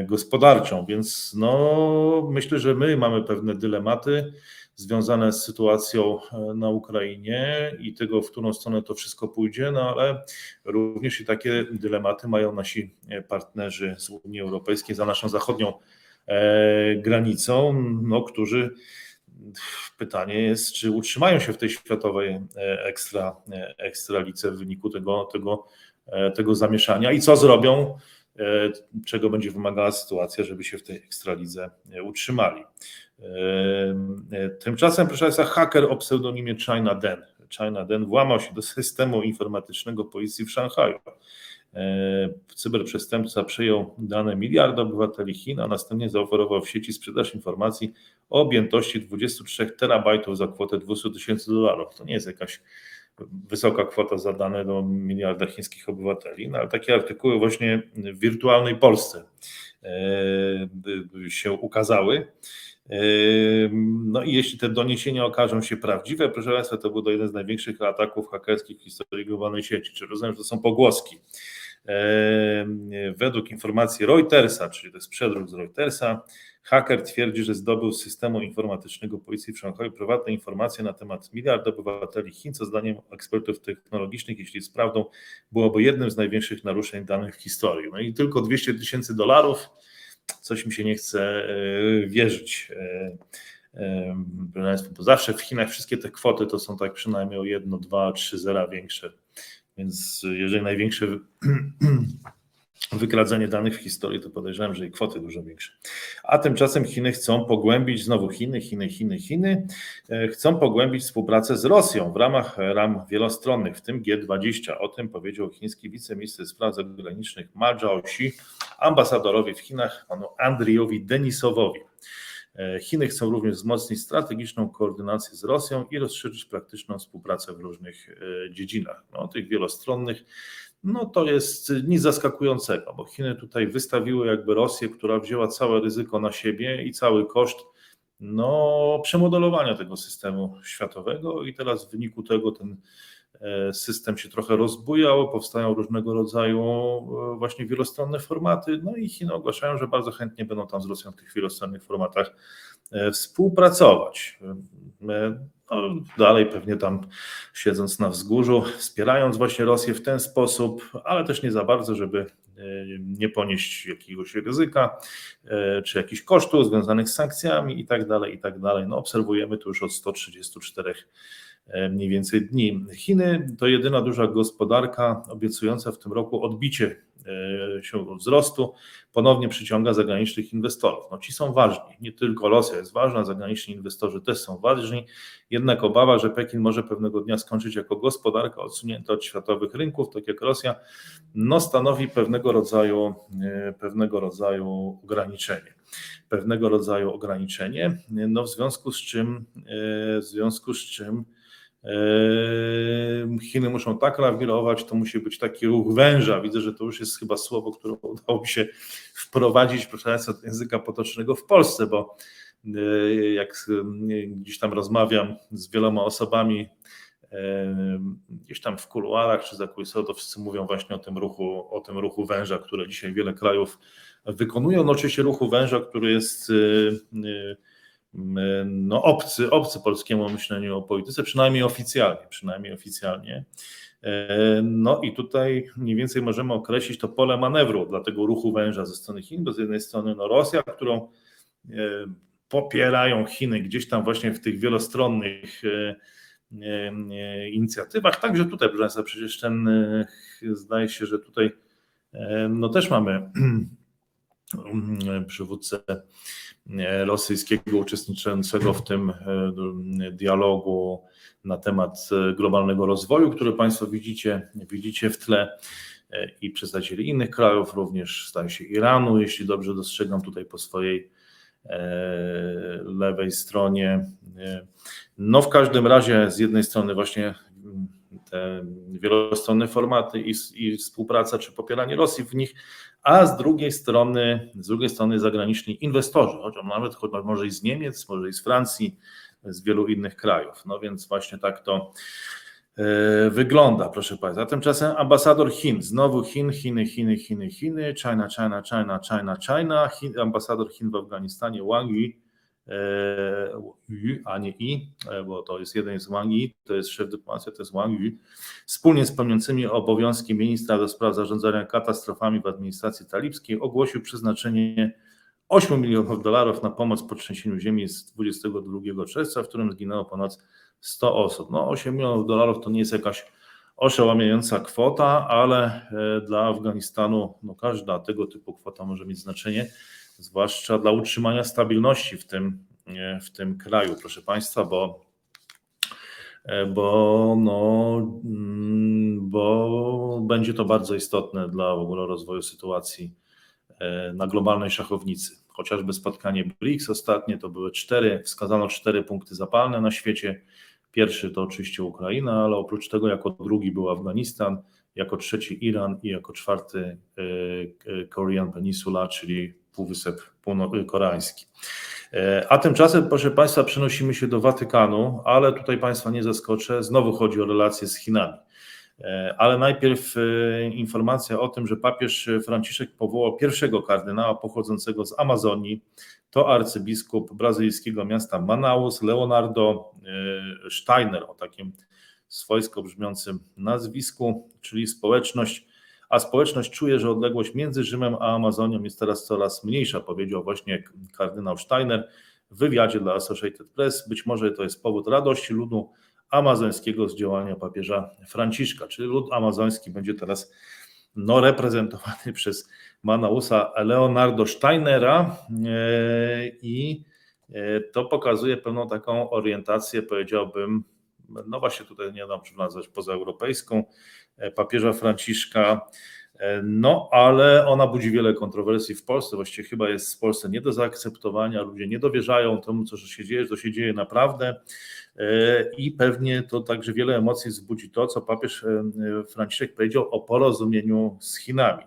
gospodarczą. Więc no, myślę, że my mamy pewne dylematy związane z sytuacją e, na Ukrainie i tego, w którą stronę to wszystko pójdzie, no ale również i takie dylematy mają nasi e, partnerzy z Unii Europejskiej za naszą zachodnią e, granicą, no, którzy pytanie jest, czy utrzymają się w tej światowej ekstra, ekstralice w wyniku tego, tego, tego zamieszania i co zrobią, czego będzie wymagała sytuacja, żeby się w tej ekstralidze utrzymali. Tymczasem, proszę Państwa, haker o pseudonimie China Den. China Den włamał się do systemu informatycznego policji w Szanghaju. Cyberprzestępca przejął dane miliarda obywateli Chin, a następnie zaoferował w sieci sprzedaż informacji o objętości 23 terabajtów za kwotę 200 tysięcy dolarów. To nie jest jakaś wysoka kwota za dane do miliarda chińskich obywateli, no ale takie artykuły właśnie w wirtualnej Polsce się ukazały. No i jeśli te doniesienia okażą się prawdziwe, proszę Państwa, to był to jeden z największych ataków hakerskich w historii globalnej sieci. Czy rozumiem, że to są pogłoski? Według informacji Reutersa, czyli to jest przedruk z Reutersa, haker twierdzi, że zdobył z systemu informatycznego policji w Szanghaju prywatne informacje na temat miliarda obywateli Chin, co zdaniem ekspertów technologicznych, jeśli jest prawdą, byłoby jednym z największych naruszeń danych w historii. No i tylko 200 tysięcy dolarów coś mi się nie chce e, wierzyć. E, e, bo zawsze w Chinach wszystkie te kwoty to są tak przynajmniej o jedno, dwa, trzy zera większe. Więc jeżeli największe wykradzenie danych w historii, to podejrzewam, że i kwoty dużo większe. A tymczasem Chiny chcą pogłębić, znowu Chiny, Chiny, Chiny, Chiny, chcą pogłębić współpracę z Rosją w ramach ram wielostronnych, w tym G20. O tym powiedział chiński wiceminister spraw zagranicznych Ma Zhaoxi ambasadorowi w Chinach, panu Andriowi Denisowowi. Chiny chcą również wzmocnić strategiczną koordynację z Rosją i rozszerzyć praktyczną współpracę w różnych e, dziedzinach, no, tych wielostronnych. No to jest nic zaskakującego, bo Chiny tutaj wystawiły jakby Rosję, która wzięła całe ryzyko na siebie i cały koszt no, przemodelowania tego systemu światowego i teraz w wyniku tego ten e, system się trochę rozbujał, powstają różnego rodzaju e, właśnie wielostronne formaty, no i Chiny ogłaszają, że bardzo chętnie będą tam z Rosją w tych wielostronnych formatach współpracować. No, dalej pewnie tam siedząc na wzgórzu, wspierając właśnie Rosję w ten sposób, ale też nie za bardzo, żeby e, nie ponieść jakiegoś ryzyka czy jakichś kosztów związanych z sankcjami i tak dalej, i tak dalej. No, obserwujemy to już od 134 e, mniej więcej dni. Chiny to jedyna duża gospodarka obiecująca w tym roku odbicie E, się wzrostu, ponownie przyciąga zagranicznych inwestorów. No ci są ważni, nie tylko Rosja jest ważna, zagraniczni inwestorzy też są ważni, jednak obawa, że Pekin może pewnego dnia skończyć jako gospodarka odsunięta od światowych rynków, tak jak Rosja, no stanowi pewnego rodzaju, e, pewnego rodzaju ograniczenie. Pewnego rodzaju ograniczenie, no w związku z czym, e, w związku z czym Chiny muszą tak lawirować, to musi być taki ruch węża. Widzę, że to już jest chyba słowo, które udało mi się wprowadzić, proszę do języka potocznego w Polsce, bo jak gdzieś tam rozmawiam z wieloma osobami, gdzieś tam w kuluarach czy za kulisą, to wszyscy mówią właśnie o tym ruchu, o tym ruchu węża, które dzisiaj wiele krajów wykonują. No oczywiście ruchu węża, który jest no, obcy, obcy polskiemu myśleniu o polityce, przynajmniej oficjalnie, przynajmniej oficjalnie. E, no i tutaj mniej więcej możemy określić to pole manewru dla tego ruchu węża ze strony Chin, bo z jednej strony no Rosja, którą e, popierają Chiny gdzieś tam właśnie w tych wielostronnych e, inicjatywach, także tutaj, proszę Państwa, przecież ten, zdaje się, że tutaj no też mamy mm, przywódcę rosyjskiego uczestniczącego w tym dialogu na temat globalnego rozwoju, który Państwo widzicie, widzicie w tle i przedstawicieli innych krajów, również staje się Iranu, jeśli dobrze dostrzegam tutaj po swojej lewej stronie. No w każdym razie z jednej strony właśnie te wielostronne formaty i, i współpraca czy popieranie Rosji w nich, a z drugiej strony, z drugiej strony zagraniczni inwestorzy, chociaż nawet choć może i z Niemiec, może i z Francji, z wielu innych krajów. No więc właśnie tak to e, wygląda, proszę Państwa. Tymczasem ambasador Chin, znowu Chin, Chiny, Chiny, Chiny, Chiny, China, China, China, China, China, Chin, ambasador Chin w Afganistanie Wang Yi Yu, a nie I, e, bo to jest jeden z Wang Yi, to jest szef dyplomacji, to jest Wang Yu, wspólnie z pełniącymi obowiązki ministra do spraw zarządzania katastrofami w administracji talibskiej ogłosił przeznaczenie 8 milionów dolarów na pomoc po trzęsieniu ziemi z 22 czerwca, w którym zginęło ponad 100 osób. No 8 milionów dolarów to nie jest jakaś oszałamiająca kwota, ale e, dla Afganistanu no każda tego typu kwota może mieć znaczenie zwłaszcza dla utrzymania stabilności w tym, w tym kraju, proszę Państwa, bo, bo, no, mm, bo będzie to bardzo istotne dla w ogóle rozwoju sytuacji e, na globalnej szachownicy. Chociażby spotkanie BRICS ostatnie to były cztery, wskazano cztery punkty zapalne na świecie. Pierwszy to oczywiście Ukraina, ale oprócz tego jako drugi był Afganistan, jako trzeci Iran i jako czwarty e, e, Korean Peninsula, czyli Półwysep Koreański. E, a tymczasem, proszę Państwa, przenosimy się do Watykanu, ale tutaj Państwa nie zaskoczę, znowu chodzi o relacje z Chinami. E, ale najpierw e, informacja o tym, że papież Franciszek powołał pierwszego kardynała pochodzącego z Amazonii. To arcybiskup brazylijskiego miasta Manaus, Leonardo Steiner, o takim swojsko brzmiącym nazwisku, czyli społeczność a społeczność czuje, że odległość między Rzymem a Amazonią jest teraz coraz mniejsza, powiedział właśnie kardynał Steiner w wywiadzie dla Associated Press. Być może to jest powód radości ludu amazońskiego z działania papieża Franciszka, czyli lud amazoński będzie teraz no, reprezentowany przez Manausa Leonardo Steinera e, i e, to pokazuje pewną taką orientację, powiedziałbym, no właśnie tutaj nie dam nazwać pozaeuropejską, papieża Franciszka. E, no, ale ona budzi wiele kontrowersji w Polsce. Właściwie chyba jest w Polsce nie do zaakceptowania. Ludzie nie dowierzają temu, co się dzieje, co się dzieje naprawdę. E, I pewnie to także wiele emocji wzbudzi to, co papież Franciszek powiedział o porozumieniu z Chinami.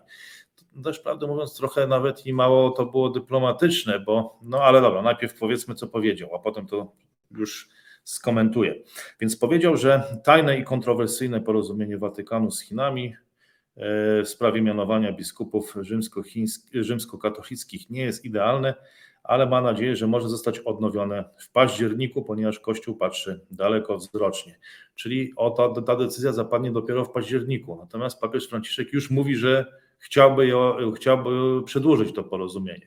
Też prawdę mówiąc, trochę nawet i mało to było dyplomatyczne, bo no ale dobra, najpierw powiedzmy, co powiedział, a potem to już skomentuję. Więc powiedział, że tajne i kontrowersyjne porozumienie Watykanu z Chinami e, w sprawie mianowania biskupów rzymskokatolickich nie jest idealne, ale ma nadzieję, że może zostać odnowione w październiku, ponieważ Kościół patrzy dalekowzrocznie. Czyli o ta, ta decyzja zapadnie dopiero w październiku. Natomiast papież Franciszek już mówi, że chciałby, chciałby przedłużyć to porozumienie.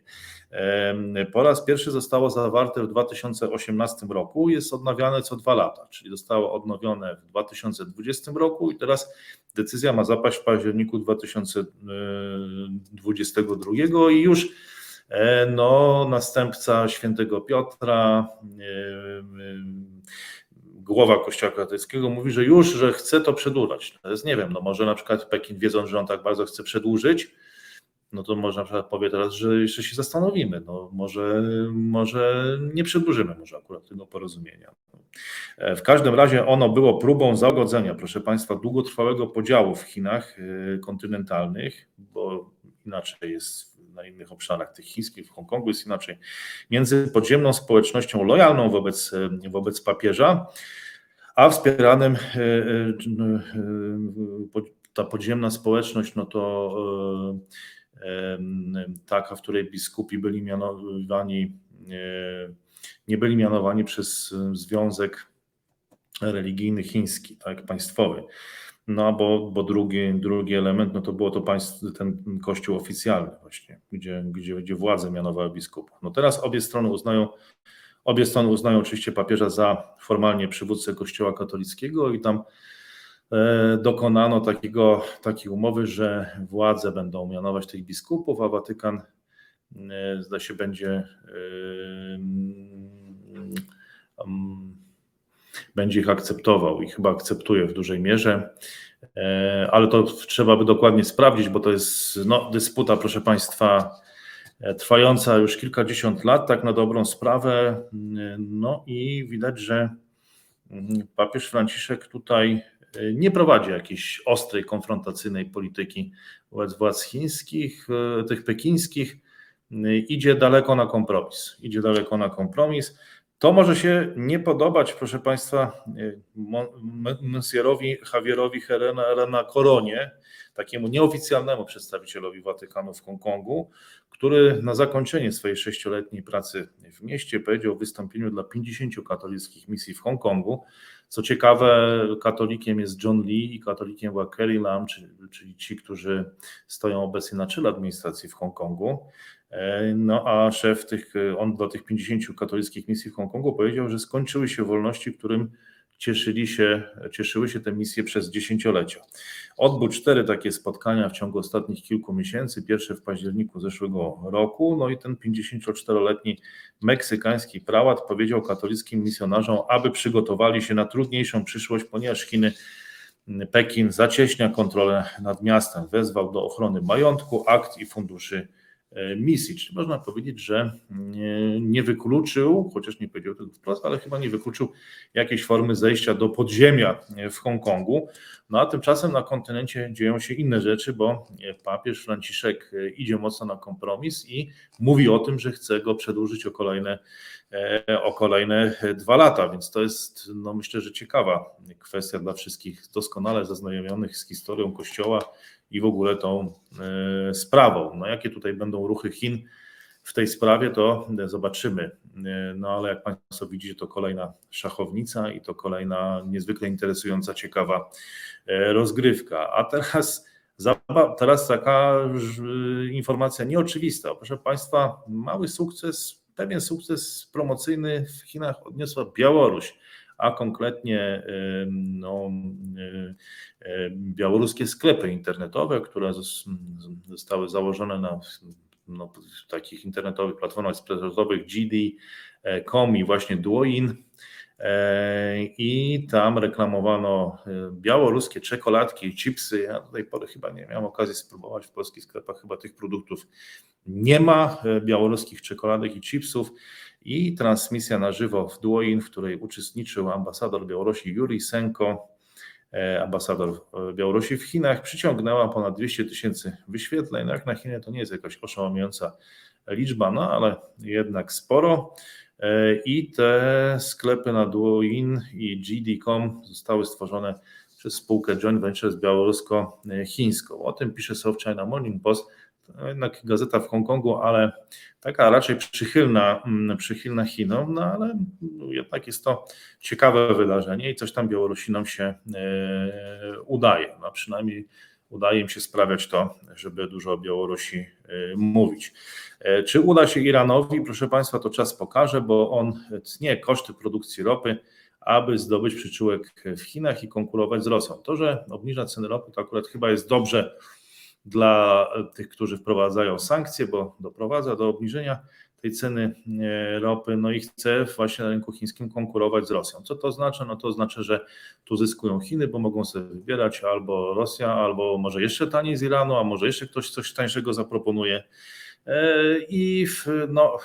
Po raz pierwszy zostało zawarte w 2018 roku, jest odnawiane co dwa lata, czyli zostało odnowione w 2020 roku i teraz decyzja ma zapaść w październiku 2022 i już e, no, następca świętego Piotra, głowa Kościoła katolickiego mówi, że już, że chce to przedłużać. To jest, nie wiem, no może na przykład Pekin wiedząc, że on tak bardzo chce przedłużyć, no to można na przykład powie teraz, że jeszcze się zastanowimy, no może, może nie przedłużymy może akurat tego porozumienia. W każdym razie ono było próbą zagodzenia, proszę Państwa, długotrwałego podziału w Chinach y, kontynentalnych, bo inaczej jest na innych obszarach tych chińskich, w Hongkongu jest inaczej, między podziemną społecznością lojalną wobec, y, wobec papieża, a wspieranym y, ta podziemna społeczność, no to taka, w której biskupi byli mianowani, nie byli mianowani przez Związek Religijny Chiński, tak, państwowy. No bo, bo drugi, drugi element, no to było to państw, ten kościół oficjalny właśnie, gdzie, gdzie, gdzie władze mianowały biskupów. No teraz obie strony uznają, obie strony uznają oczywiście papieża za formalnie przywódcę kościoła katolickiego i tam E, dokonano takiego, takiej umowy, że władze będą mianować tych biskupów, a Watykan zdaje się, będzie będzie ich akceptował i chyba akceptuje w dużej mierze. E, ale to trzeba by dokładnie sprawdzić, bo to jest no, dysputa, proszę Państwa, e, trwająca już kilkadziesiąt lat, tak na dobrą sprawę. No i widać, że mm, papież Franciszek tutaj e, nie prowadzi jakiejś ostrej, konfrontacyjnej polityki wobec władz chińskich, tych pekińskich. Idzie daleko na kompromis. Idzie daleko na kompromis. To może się nie podobać, proszę Państwa, monsierowi Javierowi Herena Koronie, takiemu nieoficjalnemu przedstawicielowi Watykanu w Hongkongu, który na zakończenie swojej sześcioletniej pracy w mieście powiedział o wystąpieniu dla 50 katolickich misji w Hongkongu. Co ciekawe, katolikiem jest John Lee i katolikiem była Carrie Lam, czyli ci, którzy stoją obecnie na czele administracji w Hongkongu. E, no a szef tych, on do tych 50 katolickich misji w Hongkongu powiedział, że skończyły się wolności, którym cieszyli się, cieszyły się te misje przez dziesięciolecia. Odbył cztery takie spotkania w ciągu ostatnich kilku miesięcy, pierwsze w październiku zeszłego roku, no i ten 54-letni meksykański prałat powiedział katolickim misjonarzom, aby przygotowali się na trudniejszą przyszłość, ponieważ Chiny Pekin zacieśnia kontrolę nad miastem, wezwał do ochrony majątku, akt i funduszy misji. Czyli można powiedzieć, że nie, nie, wykluczył, chociaż nie powiedział tego wprost, ale chyba nie wykluczył jakiejś formy zejścia do podziemia w Hongkongu. No a tymczasem na kontynencie dzieją się inne rzeczy, bo papież Franciszek idzie mocno na kompromis i mówi o tym, że chce go przedłużyć o kolejne, e, o kolejne dwa lata, więc to jest, no myślę, że ciekawa kwestia dla wszystkich doskonale zaznajomionych z historią Kościoła i w ogóle tą e, sprawą. No jakie tutaj będą ruchy Chin w tej sprawie, to zobaczymy. E, no ale jak Państwo widzicie, to kolejna szachownica i to kolejna niezwykle interesująca, ciekawa e, rozgrywka. A teraz, teraz taka informacja nieoczywista. Proszę Państwa, mały sukces, pewien sukces promocyjny w Chinach odniosła Białoruś a konkretnie no, białoruskie sklepy internetowe, które zostały założone na no, takich internetowych platformach sprzedażowych GD.com i właśnie Duoin. E, I tam reklamowano e, białoruskie czekoladki, chipsy. Ja do tej pory chyba nie miałem okazji spróbować w polskich sklepach, chyba tych produktów nie ma, e, białoruskich czekoladek i chipsów i transmisja na żywo w Duoin, w której uczestniczył ambasador Białorusi Juri Senko, ambasador Białorusi w Chinach, przyciągnęła ponad 200 tysięcy wyświetleń. No jak na Chiny to nie jest jakaś oszałamiająca liczba, no ale jednak sporo. E, I te sklepy na Duoin i GD.com zostały stworzone przez spółkę joint venture białorusko-chińską. O tym pisze South China Morning Post jednak gazeta w Hongkongu, ale taka raczej przychylna, mm, przychylna Chinom, no ale jednak jest to ciekawe wydarzenie i coś tam Białorusinom się e, udaje. No przynajmniej udaje im się sprawiać to, żeby dużo o Białorusi e, mówić. E, czy uda się Iranowi? Proszę Państwa, to czas pokaże, bo on tnie koszty produkcji ropy, aby zdobyć przyczółek w Chinach i konkurować z Rosją. To, że obniża ceny ropy, to akurat chyba jest dobrze dla tych, którzy wprowadzają sankcje, bo doprowadza do obniżenia tej ceny e, ropy, no i chce właśnie na rynku chińskim konkurować z Rosją. Co to znaczy? No to znaczy, że tu zyskują Chiny, bo mogą sobie wybierać albo Rosja, albo może jeszcze taniej z Iranu, a może jeszcze ktoś coś tańszego zaproponuje. E, I no,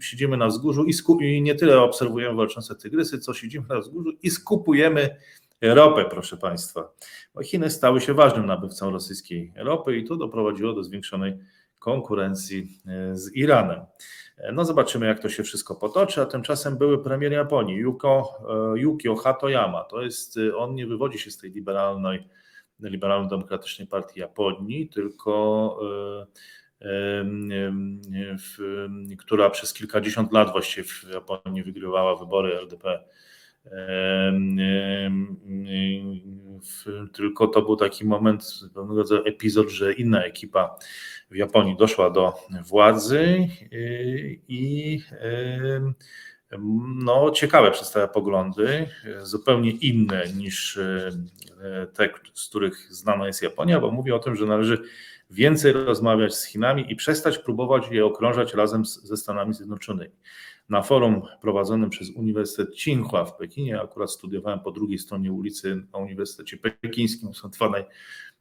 siedzimy na wzgórzu i, i nie tyle obserwujemy walczące tygrysy, co siedzimy na wzgórzu i skupujemy ropę, proszę Państwa. Bo Chiny stały się ważnym nabywcą rosyjskiej ropy i to doprowadziło do zwiększonej konkurencji e, z Iranem. E, no zobaczymy, jak to się wszystko potoczy, a tymczasem były premier Japonii, Yuko, e, Yukio Hatoyama, to jest, on nie wywodzi się z tej liberalnej, liberalno-demokratycznej partii Japonii, tylko która przez kilkadziesiąt lat właściwie w Japonii wygrywała wybory LDP tylko to był taki moment, pewnego rodzaju epizod, że inna ekipa w Japonii doszła do władzy i no, ciekawe przedstawia poglądy, zupełnie inne niż y, te, z których znana jest Japonia, bo mówi o tym, że należy więcej rozmawiać z Chinami i przestać próbować je okrążać razem z, ze Stanami Zjednoczonymi. Na forum prowadzonym przez Uniwersytet Tsinghua w Pekinie, akurat studiowałem po drugiej stronie ulicy na Uniwersytecie Pekińskim, są dwa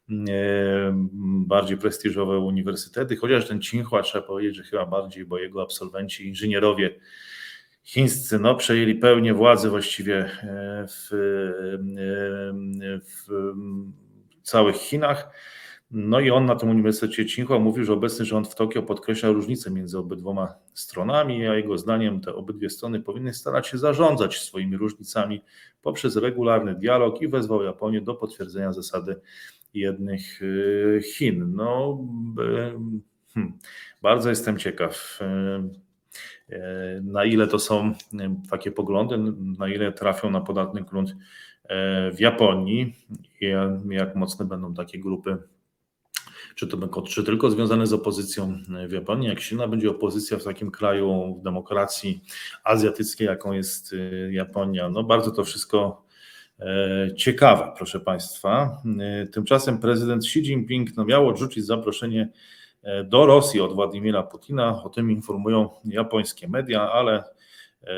najbardziej prestiżowe uniwersytety, chociaż ten Tsinghua trzeba powiedzieć, że chyba bardziej, bo jego absolwenci, inżynierowie chińscy no, przejęli pełnię władzy właściwie e, w, e, w całych Chinach. No i on na tym Uniwersytecie Tsinghua mówił, że obecny rząd w Tokio podkreśla różnice między obydwoma stronami, a jego zdaniem te obydwie strony powinny starać się zarządzać swoimi różnicami poprzez regularny dialog i wezwał Japonię do potwierdzenia zasady jednych e, Chin. No, hmm, bardzo jestem ciekaw E, na ile to są takie poglądy, na ile trafią na podatny grunt w Japonii i jak mocne będą takie grupy, czy to czy tylko związane z opozycją w Japonii, jak silna będzie opozycja w takim kraju w demokracji azjatyckiej, jaką jest Japonia. No bardzo to wszystko ciekawe, proszę Państwa. Tymczasem prezydent Xi Jinping no, miał odrzucić zaproszenie E, do Rosji od Władimira Putina. O tym informują japońskie media, ale e,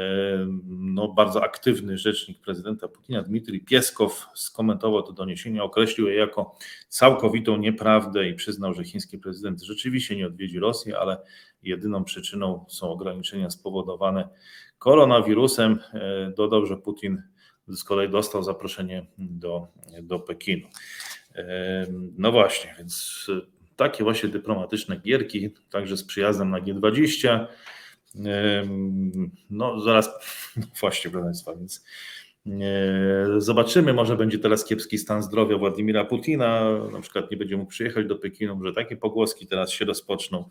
no, bardzo aktywny rzecznik prezydenta Putina, Dmitrij Pieskow, skomentował to doniesienie, określił je jako całkowitą nieprawdę i przyznał, że chiński prezydent rzeczywiście nie odwiedzi Rosji, ale jedyną przyczyną są ograniczenia spowodowane koronawirusem. E, dodał, że Putin z kolei dostał zaproszenie do, do Pekinu. No właśnie, więc takie właśnie dyplomatyczne gierki, także z przyjazdem na G20. No zaraz, właśnie proszę Państwa, więc zobaczymy, może będzie teraz kiepski stan zdrowia Władimira Putina, na przykład nie będzie mógł przyjechać do Pekinu, że takie pogłoski teraz się rozpoczną.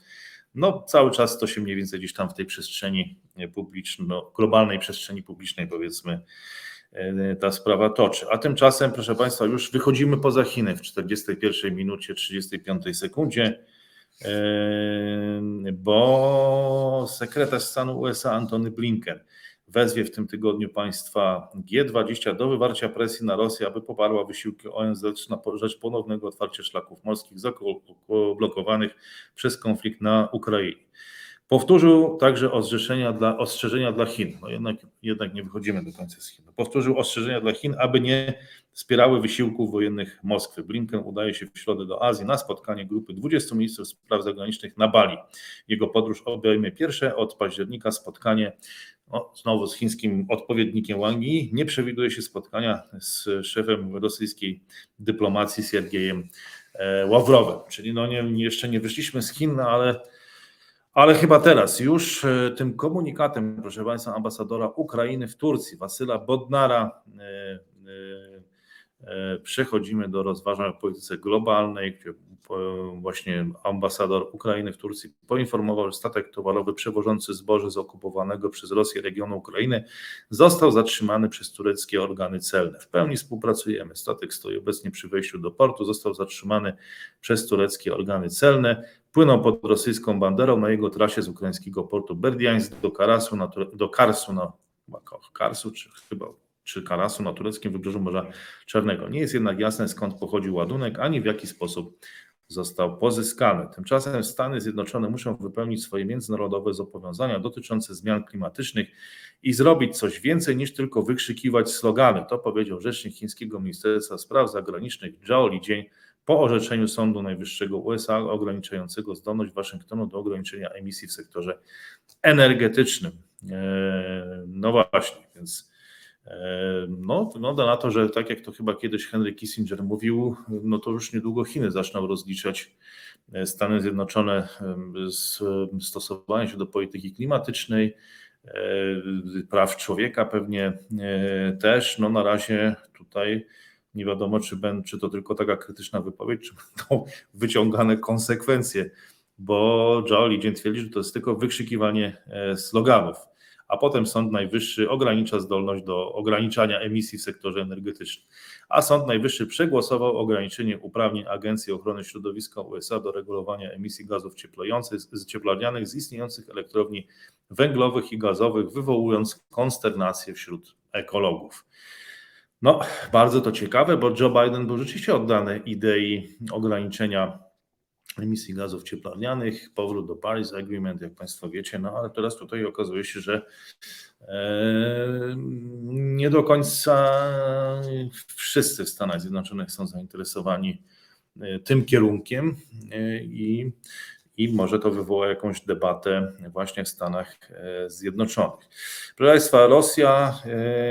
No cały czas to się mniej więcej gdzieś tam w tej przestrzeni publicznej, globalnej przestrzeni publicznej powiedzmy E, ta sprawa toczy. A tymczasem, proszę Państwa, już wychodzimy poza Chiny w 41 minucie 35 sekundzie, e, bo sekretarz stanu USA Antony Blinken wezwie w tym tygodniu państwa G20 do wywarcia presji na Rosję, aby poparła wysiłki ONZ na rzecz ponownego otwarcia szlaków morskich zablokowanych przez konflikt na Ukrainie. Powtórzył także ostrzeżenia dla, ostrzeżenia dla Chin. No jednak, jednak nie wychodzimy do końca z Chin. Powtórzył ostrzeżenia dla Chin, aby nie wspierały wysiłków wojennych Moskwy. Blinken udaje się w środę do Azji na spotkanie grupy 20 ministrów spraw zagranicznych na Bali. Jego podróż obejmie pierwsze od października spotkanie no, znowu z chińskim odpowiednikiem Wang Yi. Nie przewiduje się spotkania z szefem rosyjskiej dyplomacji Siergiejem e, Ławrowem. Czyli no nie, jeszcze nie wyszliśmy z Chin, no ale ale chyba teraz już e, tym komunikatem, proszę Państwa, ambasadora Ukrainy w Turcji, Wasyla Bodnara, e, e, przechodzimy do rozważań o polityce globalnej, gdzie właśnie ambasador Ukrainy w Turcji poinformował, że statek towarowy przewożący zboże z okupowanego przez Rosję regionu Ukrainy został zatrzymany przez tureckie organy celne. W pełni współpracujemy. Statek stoi obecnie przy wejściu do portu, został zatrzymany przez tureckie organy celne płynął pod rosyjską banderą na jego trasie z ukraińskiego portu Berdiańsk do Karasu, na, do Karsu, na, Karsu czy chyba czy Karasu na tureckim wybrzeżu Morza Czarnego. Nie jest jednak jasne skąd pochodził ładunek, ani w jaki sposób został pozyskany. Tymczasem Stany Zjednoczone muszą wypełnić swoje międzynarodowe zobowiązania dotyczące zmian klimatycznych i zrobić coś więcej niż tylko wykrzykiwać slogany. To powiedział rzecznik chińskiego Ministerstwa Spraw Zagranicznych Zhao Lijian po orzeczeniu Sądu Najwyższego USA ograniczającego zdolność Waszyngtonu do ograniczenia emisji w sektorze energetycznym. E, no właśnie, więc e, no, wygląda na to, że tak jak to chyba kiedyś Henry Kissinger mówił, no to już niedługo Chiny zaczną rozliczać e, Stany Zjednoczone z stosowania się do polityki klimatycznej, praw człowieka pewnie też. No na razie tutaj nie wiadomo, czy, ben, czy to tylko taka krytyczna wypowiedź, czy będą wyciągane konsekwencje, bo Joe Lidzien twierdzi, że to jest tylko wykrzykiwanie e, sloganów, a potem Sąd Najwyższy ogranicza zdolność do ograniczania emisji w sektorze energetycznym. A Sąd Najwyższy przegłosował ograniczenie uprawnień Agencji Ochrony Środowiska USA do regulowania emisji gazów cieplarnianych z istniejących elektrowni węglowych i gazowych, wywołując konsternację wśród ekologów. No, bardzo to ciekawe, bo Joe Biden był rzeczywiście oddany idei ograniczenia emisji gazów cieplarnianych, powrót do Paris Agreement, jak Państwo wiecie, no ale teraz tutaj okazuje się, że e, nie do końca wszyscy w Stanach Zjednoczonych są zainteresowani e, tym kierunkiem e, i i może to wywoła jakąś debatę właśnie w Stanach Zjednoczonych. Proszę Państwa, Rosja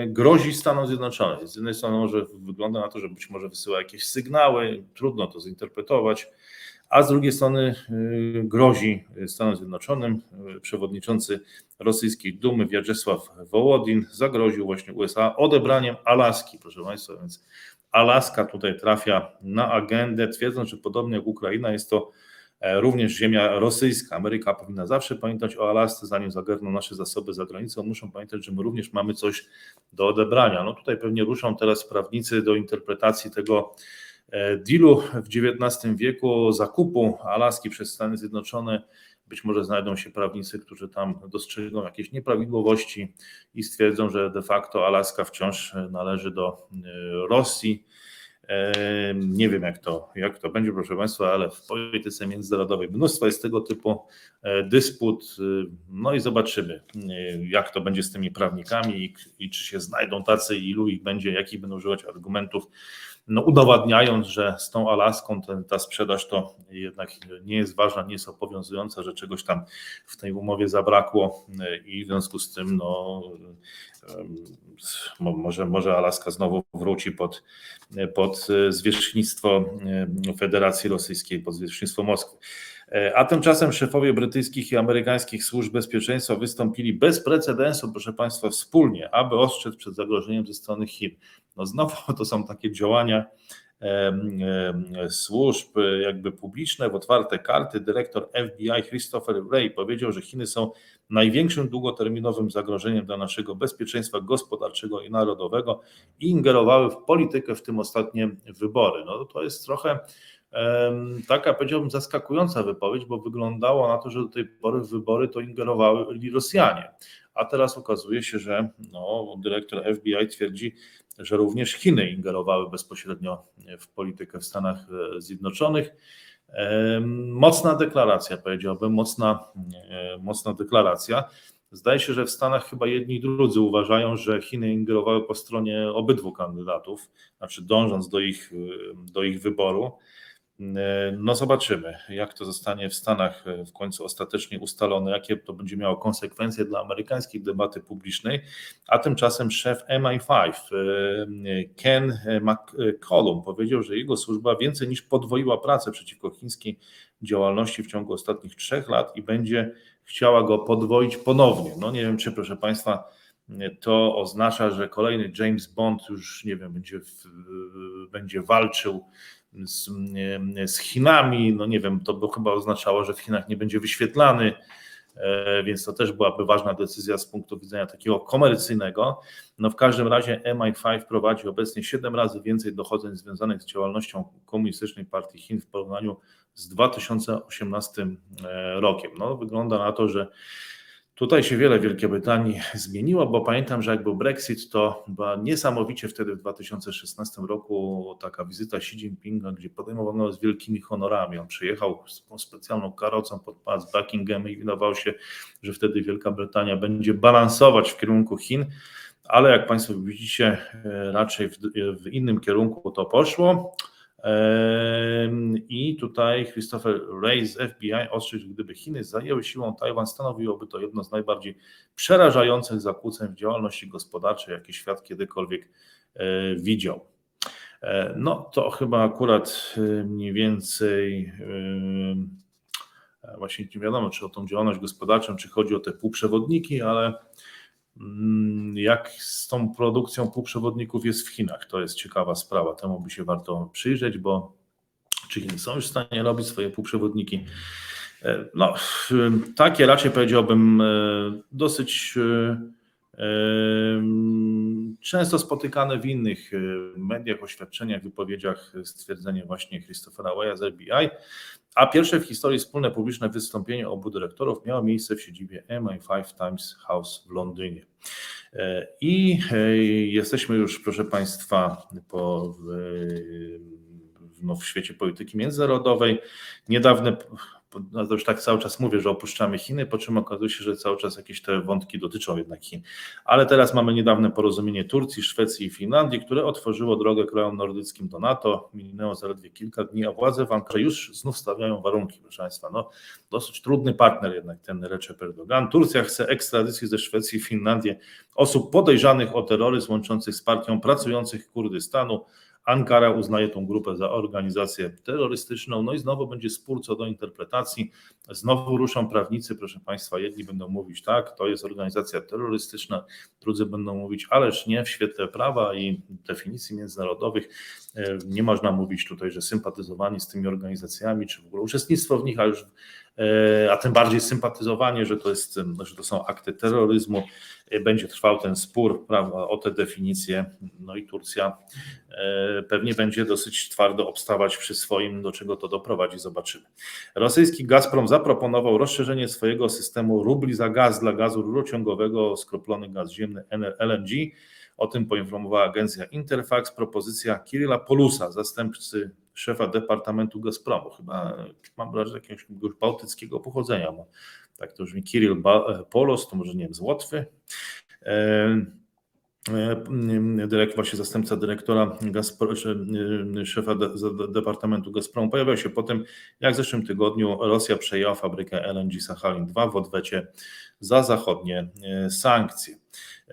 grozi Stanom Zjednoczonym. Z jednej strony może wygląda na to, że być może wysyła jakieś sygnały, trudno to zinterpretować, a z drugiej strony y, grozi Stanom Zjednoczonym. Przewodniczący rosyjskiej Dumy Wiaczesław Wołodin zagroził właśnie USA odebraniem Alaski, proszę Państwa, więc Alaska tutaj trafia na agendę, twierdząc, że podobnie jak Ukraina jest to e, również ziemia rosyjska. Ameryka powinna zawsze pamiętać o Alasce, zanim zagarną nasze zasoby za granicą. Muszą pamiętać, że my również mamy coś do odebrania. No tutaj pewnie ruszą teraz prawnicy do interpretacji tego E, dealu w XIX wieku, zakupu Alaski przez Stany Zjednoczone. Być może znajdą się prawnicy, którzy tam dostrzegą jakieś nieprawidłowości i stwierdzą, że de facto Alaska wciąż należy do e, Rosji. E, nie wiem, jak to, jak to będzie, proszę Państwa, ale w polityce międzynarodowej mnóstwo jest tego typu dysput. No i zobaczymy, jak to będzie z tymi prawnikami i, i czy się znajdą tacy, ilu ich będzie, jakich będą używać argumentów no, udowadniając, że z tą Alaską ten, ta sprzedaż to jednak nie jest ważna, nie jest obowiązująca, że czegoś tam w tej umowie zabrakło i w związku z tym no, może, może Alaska znowu wróci pod, pod zwierzchnictwo Federacji Rosyjskiej, pod zwierzchnictwo Moskwy. A tymczasem szefowie brytyjskich i amerykańskich służb bezpieczeństwa wystąpili bez precedensu, proszę Państwa, wspólnie, aby ostrzec przed zagrożeniem ze strony Chin. No znowu to są takie działania służb jakby publiczne w otwarte karty. Dyrektor FBI Christopher Wray powiedział, że Chiny są największym długoterminowym zagrożeniem dla naszego bezpieczeństwa gospodarczego i narodowego i ingerowały w politykę, w tym ostatnie wybory. No to jest trochę taka, powiedziałbym, zaskakująca wypowiedź, bo wyglądało na to, że do tej pory w wybory to ingerowały Rosjanie. A teraz okazuje się, że no, dyrektor FBI twierdzi, że również Chiny ingerowały bezpośrednio w politykę w Stanach e, Zjednoczonych. Mocna deklaracja, powiedziałbym, mocna, e, mocna deklaracja. Zdaje się, że w Stanach chyba jedni i drudzy uważają, że Chiny ingerowały po stronie obydwu kandydatów, znaczy dążąc do ich, do ich wyboru. No zobaczymy, jak to zostanie w Stanach e, w końcu ostatecznie ustalone, jakie to będzie miało konsekwencje dla amerykańskiej debaty publicznej, a tymczasem szef MI5 e, Ken McCollum powiedział, że jego służba więcej niż podwoiła pracę przeciwko chińskiej działalności w ciągu ostatnich trzech lat i będzie chciała go podwoić ponownie. No nie wiem, czy proszę Państwa, to oznacza, że kolejny James Bond już, nie wiem, będzie, będzie walczył z, z Chinami. No nie wiem, to by chyba oznaczało, że w Chinach nie będzie wyświetlany, e, więc to też byłaby ważna decyzja z punktu widzenia takiego komercyjnego. No w każdym razie MI5 prowadzi obecnie 7 razy więcej dochodzeń związanych z działalnością Komunistycznej Partii Chin w porównaniu z 2018 e, rokiem. No wygląda na to, że Tutaj się wiele Wielkiej Brytanii zmieniło, bo pamiętam, że jak był Brexit, to była niesamowicie wtedy w 2016 roku taka wizyta Xi Jinpinga, gdzie podejmowano z wielkimi honorami. On przyjechał z specjalną karocą pod pas Buckingham i wydawało się, że wtedy Wielka Brytania będzie balansować w kierunku Chin, ale jak Państwo widzicie, raczej w, w innym kierunku to poszło. I tutaj Christopher Wray z FBI ostrzegł, gdyby Chiny zajęły siłą Tajwan, stanowiłoby to jedno z najbardziej przerażających zakłóceń w działalności gospodarczej, jakie świat kiedykolwiek e, widział. E, no to chyba akurat e, mniej więcej właśnie nie wiadomo, czy o tą działalność gospodarczą, czy chodzi o te półprzewodniki, ale jak z tą produkcją półprzewodników jest w Chinach? To jest ciekawa sprawa. Temu by się warto przyjrzeć, bo czy Chiny są już w stanie robić swoje półprzewodniki? E, no, takie raczej powiedziałbym e, dosyć e, często spotykane w innych mediach, oświadczeniach, wypowiedziach stwierdzenie właśnie Christophera Waya z FBI, a pierwsze w historii wspólne publiczne wystąpienie obu dyrektorów miało miejsce w siedzibie MI5 Times House w Londynie. E, I e, jesteśmy już, proszę Państwa, po, w no, w świecie polityki międzynarodowej. Niedawne no to już tak cały czas mówię, że opuszczamy Chiny, po czym okazuje się, że cały czas jakieś te wątki dotyczą jednak Chin. Ale teraz mamy niedawne porozumienie Turcji, Szwecji i Finlandii, które otworzyło drogę krajom nordyckim do NATO. Minęło zaledwie kilka dni, a władze w Ankarze już znów stawiają warunki, proszę Państwa. No, dosyć trudny partner jednak ten Recep Erdogan. Turcja chce ekstradycji ze Szwecji i Finlandii osób podejrzanych o terroryzm łączących z partią pracujących Kurdystanu. Ankara uznaje tą grupę za organizację terrorystyczną, no i znowu będzie spór co do interpretacji. Znowu ruszą prawnicy, proszę Państwa, jedni będą mówić tak, to jest organizacja terrorystyczna, drudzy będą mówić, ależ nie, w świetle prawa i definicji międzynarodowych e, nie można mówić tutaj, że sympatyzowanie z tymi organizacjami, czy w ogóle uczestnictwo w nich, a już E, a tym bardziej sympatyzowanie, że to, jest, że to są akty terroryzmu. E, będzie trwał ten spór prawda, o te definicje. No i Turcja e, pewnie będzie dosyć twardo obstawać przy swoim, do czego to doprowadzi, zobaczymy. Rosyjski Gazprom zaproponował rozszerzenie swojego systemu rubli za gaz dla gazu rurociągowego, skroplony gaz ziemny LNG. O tym poinformowała agencja Interfax. Propozycja Kirilla Polusa, zastępcy szefa Departamentu Gazpromu, chyba mam wrażenie jakiegoś bałtyckiego pochodzenia, bo tak to brzmi Kirill Polos, to może nie wiem, z Łotwy. E, e, Dyrekt, właśnie zastępca dyrektora Gazpro, szefa de, Departamentu Gazpromu pojawiał się po tym, jak w zeszłym tygodniu Rosja przejęła fabrykę LNG Sachalin 2 w odwecie za zachodnie e, sankcje.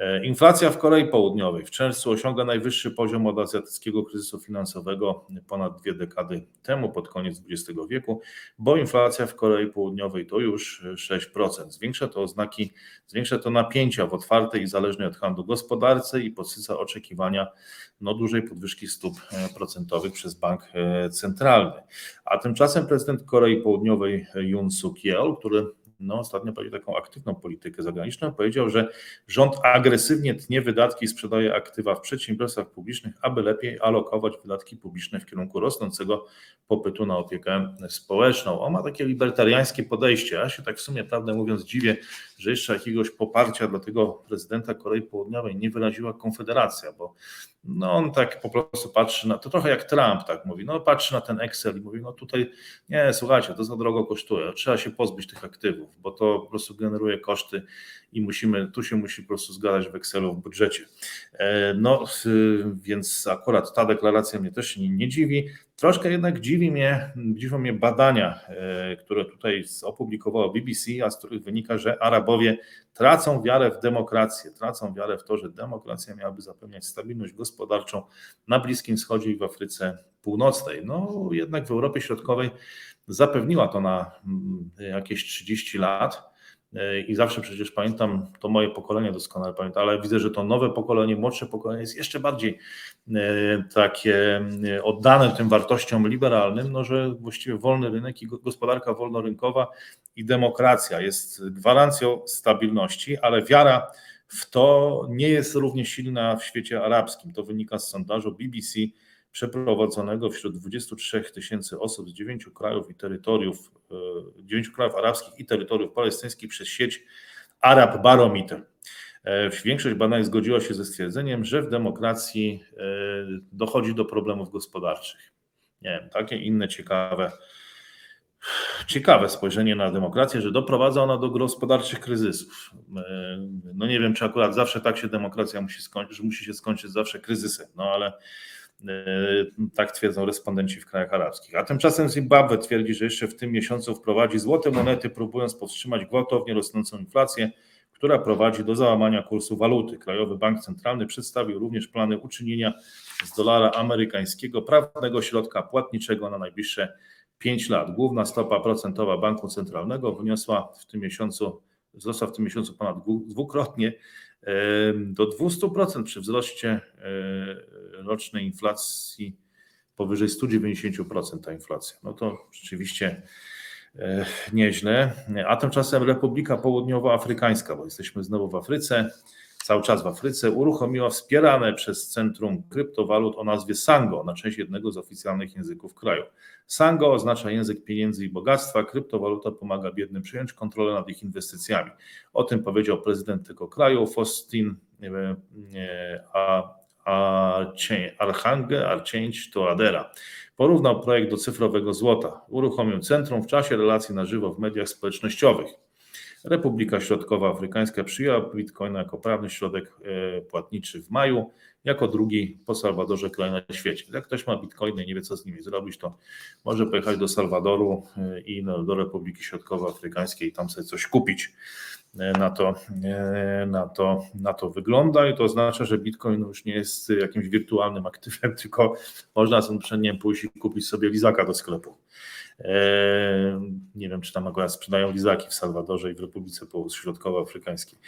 E, inflacja w Korei Południowej w czerwcu osiąga najwyższy poziom od azjatyckiego kryzysu finansowego ponad dwie dekady temu, pod koniec XX wieku, bo inflacja w Korei Południowej to już 6%. Zwiększa to oznaki, zwiększa to napięcia w otwartej i zależnej od handlu gospodarce i podsyca oczekiwania no, dużej podwyżki stóp e, procentowych przez bank e, centralny. A tymczasem prezydent Korei Południowej Yoon Suk Yeol, który no, ostatnio prowadzi taką aktywną politykę zagraniczną, powiedział, że rząd agresywnie tnie wydatki i sprzedaje aktywa w przedsiębiorstwach publicznych, aby lepiej alokować wydatki publiczne w kierunku rosnącego popytu na opiekę społeczną. On ma takie libertariańskie podejście. Ja się tak w sumie, prawdę mówiąc, dziwię, że jeszcze jakiegoś poparcia dla tego prezydenta Korei Południowej nie wyraziła Konfederacja, bo no on tak po prostu patrzy na, to trochę jak Trump tak mówi, no patrzy na ten Excel i mówi, no tutaj nie, słuchajcie, to za drogo kosztuje, trzeba się pozbyć tych aktywów, bo to po prostu generuje koszty i musimy, tu się musi po prostu zgadzać w Excelu w budżecie. E, no więc akurat ta deklaracja mnie też nie, nie dziwi. Troszkę jednak dziwi mnie, dziwią mnie badania, e, które tutaj opublikowało BBC, a z których wynika, że Arabowie tracą wiarę w demokrację, tracą wiarę w to, że demokracja miałaby zapewniać stabilność gospodarczą na Bliskim Wschodzie i w Afryce Północnej. No jednak w Europie Środkowej zapewniła to na mm, jakieś 30 lat. E, I zawsze przecież pamiętam, to moje pokolenie doskonale pamięta, ale widzę, że to nowe pokolenie, młodsze pokolenie jest jeszcze bardziej e, takie e, oddane tym wartościom liberalnym, no, że właściwie wolny rynek i gospodarka wolnorynkowa i demokracja jest gwarancją stabilności, ale wiara w to nie jest równie silna w świecie arabskim. To wynika z sondażu BBC przeprowadzonego wśród 23 tysięcy osób z 9 krajów i terytoriów, 9 e, krajów arabskich i terytoriów palestyńskich przez sieć Arab Barometer. E, większość badań zgodziła się ze stwierdzeniem, że w demokracji e, dochodzi do problemów gospodarczych. Nie wiem, takie inne ciekawe, ciekawe spojrzenie na demokrację, że doprowadza ona do gospodarczych kryzysów. No nie wiem, czy akurat zawsze tak się demokracja musi skończyć, że musi się skończyć zawsze kryzysem, no ale tak twierdzą respondenci w krajach arabskich. A tymczasem Zimbabwe twierdzi, że jeszcze w tym miesiącu wprowadzi złote monety, próbując powstrzymać gwałtownie rosnącą inflację, która prowadzi do załamania kursu waluty. Krajowy Bank Centralny przedstawił również plany uczynienia z dolara amerykańskiego prawnego środka płatniczego na najbliższe 5 lat. Główna stopa procentowa Banku Centralnego wyniosła w tym miesiącu, wzrosła w tym miesiącu ponad dwukrotnie do 200% przy wzroście rocznej inflacji powyżej 190% ta inflacja. No to rzeczywiście nieźle. A tymczasem Republika Południowoafrykańska, bo jesteśmy znowu w Afryce, cały czas w Afryce, uruchomiła wspierane przez Centrum Kryptowalut o nazwie Sango na część jednego z oficjalnych języków kraju. Sango oznacza język pieniędzy i bogactwa, kryptowaluta pomaga biednym przejąć kontrolę nad ich inwestycjami. O tym powiedział prezydent tego kraju, Faustin Archange to Adera. Porównał projekt do cyfrowego złota. Uruchomił centrum w czasie relacji na żywo w mediach społecznościowych. Republika Środkowoafrykańska przyjęła Bitcoina jako prawny środek e, płatniczy w maju, jako drugi po Salwadorze kraj na świecie. Jak ktoś ma bitcoiny i nie wie, co z nimi zrobić, to może pojechać do Salwadoru e, i do Republiki Środkowoafrykańskiej i tam sobie coś kupić. E, na to, na, to, na to wygląda i to oznacza, że Bitcoin już nie jest jakimś wirtualnym aktywem, tylko można nim pójść i kupić sobie lizaka do sklepu. Eee, nie wiem, czy tam akurat sprzedają lizaki w Salwadorze i w Republice Środkowoafrykańskiej,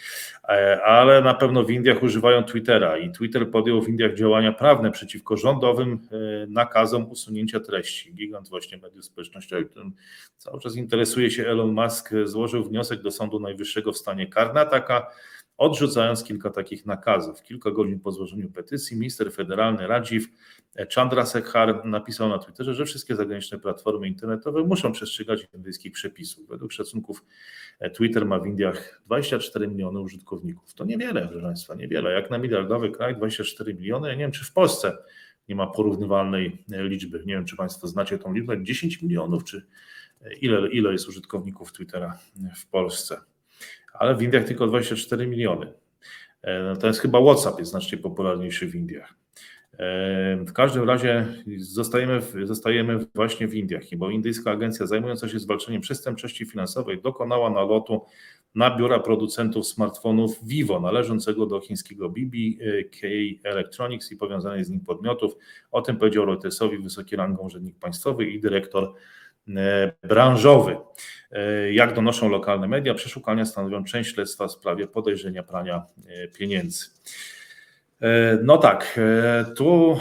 eee, ale na pewno w Indiach używają Twittera i Twitter podjął w Indiach działania prawne przeciwko rządowym eee, nakazom usunięcia treści. Gigant właśnie mediów społecznościowych, którym cały czas interesuje się Elon Musk, złożył wniosek do Sądu Najwyższego w stanie Karnataka odrzucając kilka takich nakazów. Kilka godzin po złożeniu petycji minister federalny Rajiv Chandrasekhar napisał na Twitterze, że wszystkie zagraniczne platformy internetowe muszą przestrzegać indyjskich przepisów. Według szacunków e, Twitter ma w Indiach 24 miliony użytkowników. To niewiele, proszę Państwa, niewiele. Jak na miliardowy kraj 24 miliony, ja nie wiem, czy w Polsce nie ma porównywalnej e, liczby. Nie wiem, czy Państwo znacie tą liczbę, 10 milionów, czy e, ile, ile jest użytkowników Twittera w Polsce ale w Indiach tylko 24 miliony. E, to jest chyba WhatsApp jest znacznie popularniejszy w Indiach. E, w każdym razie zostajemy, zostajemy właśnie w Indiach, bo indyjska agencja zajmująca się zwalczaniem przestępczości finansowej dokonała nalotu na biura producentów smartfonów Vivo, należącego do chińskiego BBK Electronics i powiązanych z nim podmiotów. O tym powiedział Reutersowi wysoki rangą urzędnik państwowy i dyrektor E, branżowy. E, jak donoszą lokalne media, przeszukania stanowią część śledztwa w sprawie podejrzenia prania e, pieniędzy. No tak, tu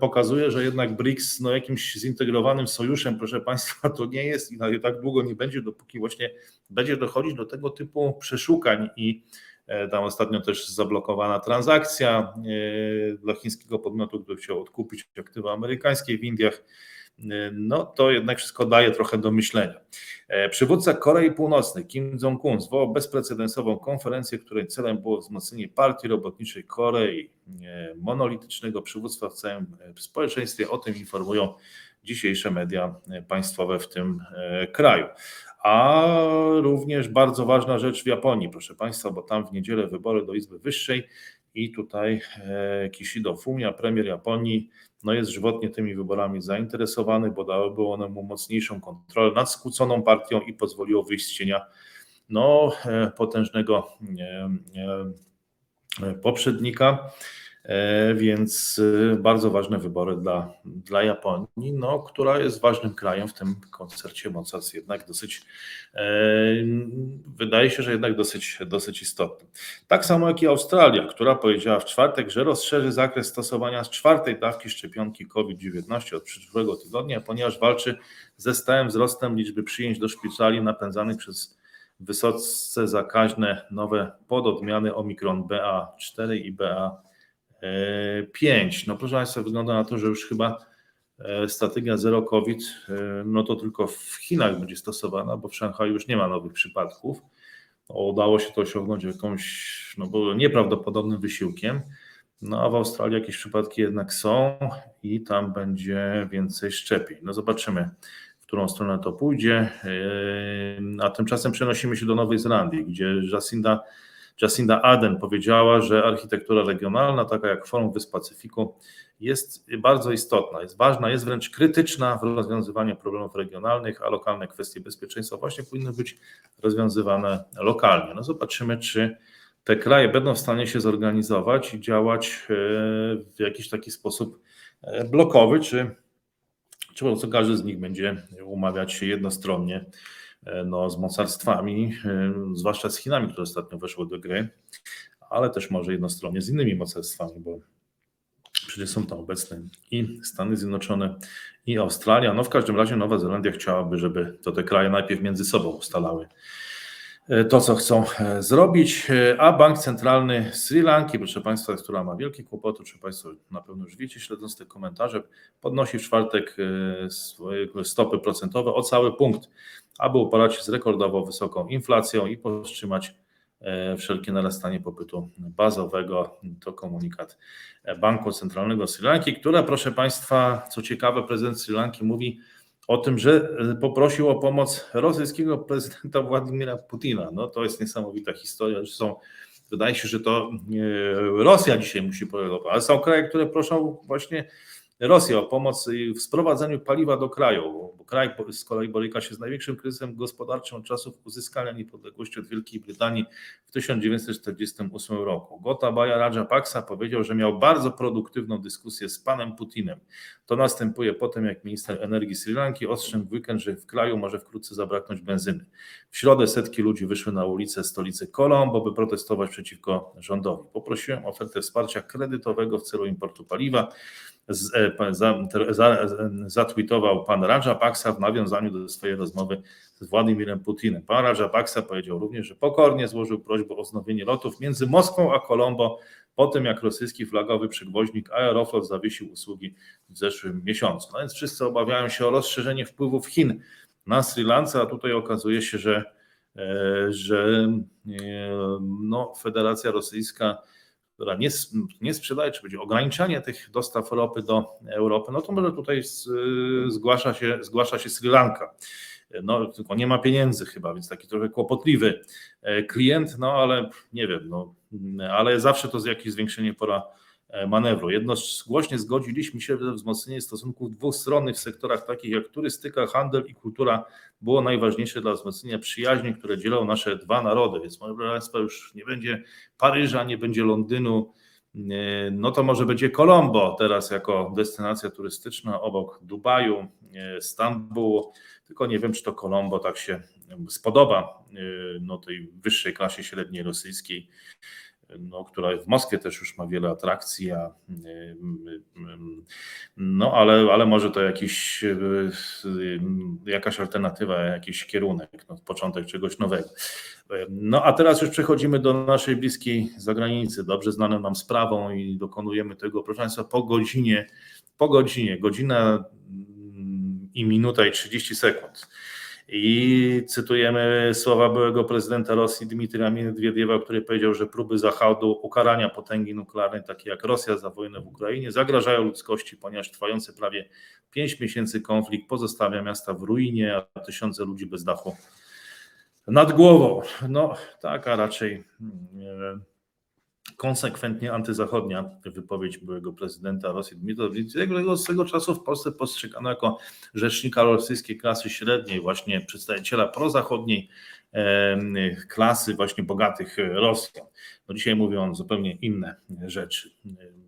pokazuje, że jednak BRICS no jakimś zintegrowanym sojuszem, proszę Państwa, to nie jest i tak długo nie będzie, dopóki właśnie będzie dochodzić do tego typu przeszukań i tam ostatnio też zablokowana transakcja dla chińskiego podmiotu, który chciał odkupić aktywa amerykańskie w Indiach no to jednak wszystko daje trochę do myślenia. E, przywódca Korei Północnej Kim Jong-un zwołał bezprecedensową konferencję, której celem było wzmocnienie partii robotniczej Korei, e, monolitycznego przywództwa w całym e, społeczeństwie. O tym informują dzisiejsze media państwowe w tym kraju. A również bardzo ważna rzecz w Japonii, proszę Państwa, bo tam w niedzielę wybory do Izby Wyższej i tutaj Kishido Fumia, premier Japonii, no jest żywotnie tymi wyborami zainteresowany, bo dałyby one mu mocniejszą kontrolę nad skłóconą partią i pozwoliło wyjść z cienia no, e, potężnego poprzednika. E, więc e, bardzo ważne wybory dla, dla Japonii, no, która jest ważnym krajem w tym koncercie mocarstw, jednak dosyć, e, wydaje się, że jednak dosyć, dosyć istotny. Tak samo jak i Australia, która powiedziała w czwartek, że rozszerzy zakres stosowania z czwartej dawki szczepionki COVID-19 od przyszłego tygodnia, ponieważ walczy ze stałym wzrostem liczby przyjęć do szpitali napędzanych przez wysoce zakaźne nowe pododmiany Omikron BA4 i BA 5. No proszę Państwa, wygląda na to, że już chyba e, strategia zero COVID, e, no to tylko w Chinach będzie stosowana, bo w Szanghaju już nie ma nowych przypadków. Udało się to osiągnąć jakąś, no bo nieprawdopodobnym wysiłkiem. No a w Australii jakieś przypadki jednak są i tam będzie więcej szczepień. No zobaczymy, w którą stronę to pójdzie. E, a tymczasem przenosimy się do Nowej Zelandii, gdzie Jacinda Jacinda Ardern powiedziała, że architektura regionalna, taka jak Forum Wysp Pacyfiku, jest bardzo istotna, jest ważna, jest wręcz krytyczna w rozwiązywaniu problemów regionalnych, a lokalne kwestie bezpieczeństwa właśnie powinny być rozwiązywane lokalnie. No zobaczymy, czy te kraje będą w stanie się zorganizować i działać e, w jakiś taki sposób e, blokowy, czy, czy po prostu każdy z nich będzie umawiać się jednostronnie no, z mocarstwami, e, zwłaszcza z Chinami, które ostatnio weszły do gry, ale też może jednostronnie z innymi mocarstwami, bo przecież są tam obecne i Stany Zjednoczone, i Australia. No w każdym razie Nowa Zelandia chciałaby, żeby to te kraje najpierw między sobą ustalały e, to, co chcą zrobić, a Bank Centralny Sri Lanki, proszę Państwa, która ma wielkie kłopoty, czy Państwo na pewno już wiecie, śledząc te komentarze, podnosi w czwartek swoje stopy procentowe o cały punkt aby uporać się z rekordowo wysoką inflacją i powstrzymać e, wszelkie narastanie popytu bazowego. To komunikat Banku Centralnego Sri Lanki, która, proszę Państwa, co ciekawe, prezydent Sri Lanki mówi o tym, że poprosił o pomoc rosyjskiego prezydenta Władimira Putina. No to jest niesamowita historia. Zresztą wydaje się, że to Rosja dzisiaj musi powiedzieć, ale są kraje, które proszą właśnie Rosję o pomoc w sprowadzeniu paliwa do kraju, bo kraj z kolei boryka się z największym kryzysem gospodarczym od czasów uzyskania niepodległości od Wielkiej Brytanii w 1948 roku. Gotabaya Rajapaksa powiedział, że miał bardzo produktywną dyskusję z panem Putinem. To następuje po tym, jak minister energii Sri Lanki ostrzegł w weekend, że w kraju może wkrótce zabraknąć benzyny. W środę setki ludzi wyszły na ulicę stolicy Colombo, by protestować przeciwko rządowi. Poprosiłem o ofertę wsparcia kredytowego w celu importu paliwa. E, zatweetował pan Rajapaksa w nawiązaniu do swojej rozmowy z Władimirem Putinem. Pan Rajapaksa powiedział również, że pokornie złożył prośbę o wznowienie lotów między Moskwą a Colombo po tym, jak rosyjski flagowy przewoźnik Aeroflot zawiesił usługi w zeszłym miesiącu. No więc wszyscy obawiają się o rozszerzenie wpływów Chin na Sri Lance, a tutaj okazuje się, że, e, że e, no, Federacja Rosyjska która nie, nie sprzedaje, czy będzie ograniczanie tych dostaw ropy do Europy, no to może tutaj zgłasza się, zgłasza się Sri Lanka. No, tylko nie ma pieniędzy chyba, więc taki trochę kłopotliwy e, klient, no ale nie wiem, no, ale zawsze to z jakieś zwiększenie pora manewru. Jednogłośnie zgodziliśmy się, że wzmocnienie stosunków dwustronnych w sektorach takich jak turystyka, handel i kultura było najważniejsze dla wzmocnienia przyjaźni, które dzielą nasze dwa narody. Więc moje Państwa już nie będzie Paryża, nie będzie Londynu, e, no to może będzie Kolombo teraz jako destynacja turystyczna obok Dubaju, e, Stambułu, tylko nie wiem, czy to Kolombo tak się spodoba no, tej wyższej klasie średniej rosyjskiej no, która w Moskwie też już ma wiele atrakcji, a, no ale, ale może to jakiś, jakaś alternatywa, jakiś kierunek, no, początek czegoś nowego. No a teraz już przechodzimy do naszej bliskiej zagranicy, dobrze znaną nam sprawą i dokonujemy tego, proszę Państwa, po godzinie, po godzinie, godzina i minuta i 30 sekund. I cytujemy słowa byłego prezydenta Rosji Dmitrija Miedwiediewa, który powiedział, że próby Zachodu ukarania potęgi nuklearnej, takie jak Rosja za wojnę w Ukrainie, zagrażają ludzkości, ponieważ trwający prawie 5 miesięcy konflikt pozostawia miasta w ruinie, a tysiące ludzi bez dachu nad głową. No tak, a raczej. Hmm, konsekwentnie antyzachodnia wypowiedź byłego prezydenta Rosji Dmitrija z tego czasu w Polsce postrzegano jako rzecznika rosyjskiej klasy średniej, właśnie przedstawiciela prozachodniej klasy właśnie bogatych Rosjan. No dzisiaj mówią zupełnie inne rzeczy.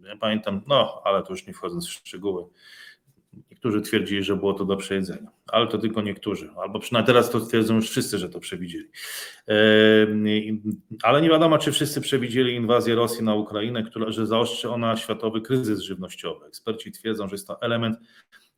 Ja pamiętam, no ale to już nie wchodząc w szczegóły, Niektórzy twierdzili, że było to do przejedzenia, ale to tylko niektórzy, albo przynajmniej teraz to twierdzą już wszyscy, że to przewidzieli. Ale nie wiadomo, czy wszyscy przewidzieli inwazję Rosji na Ukrainę, która, że zaostrzy ona światowy kryzys żywnościowy. Eksperci twierdzą, że jest to element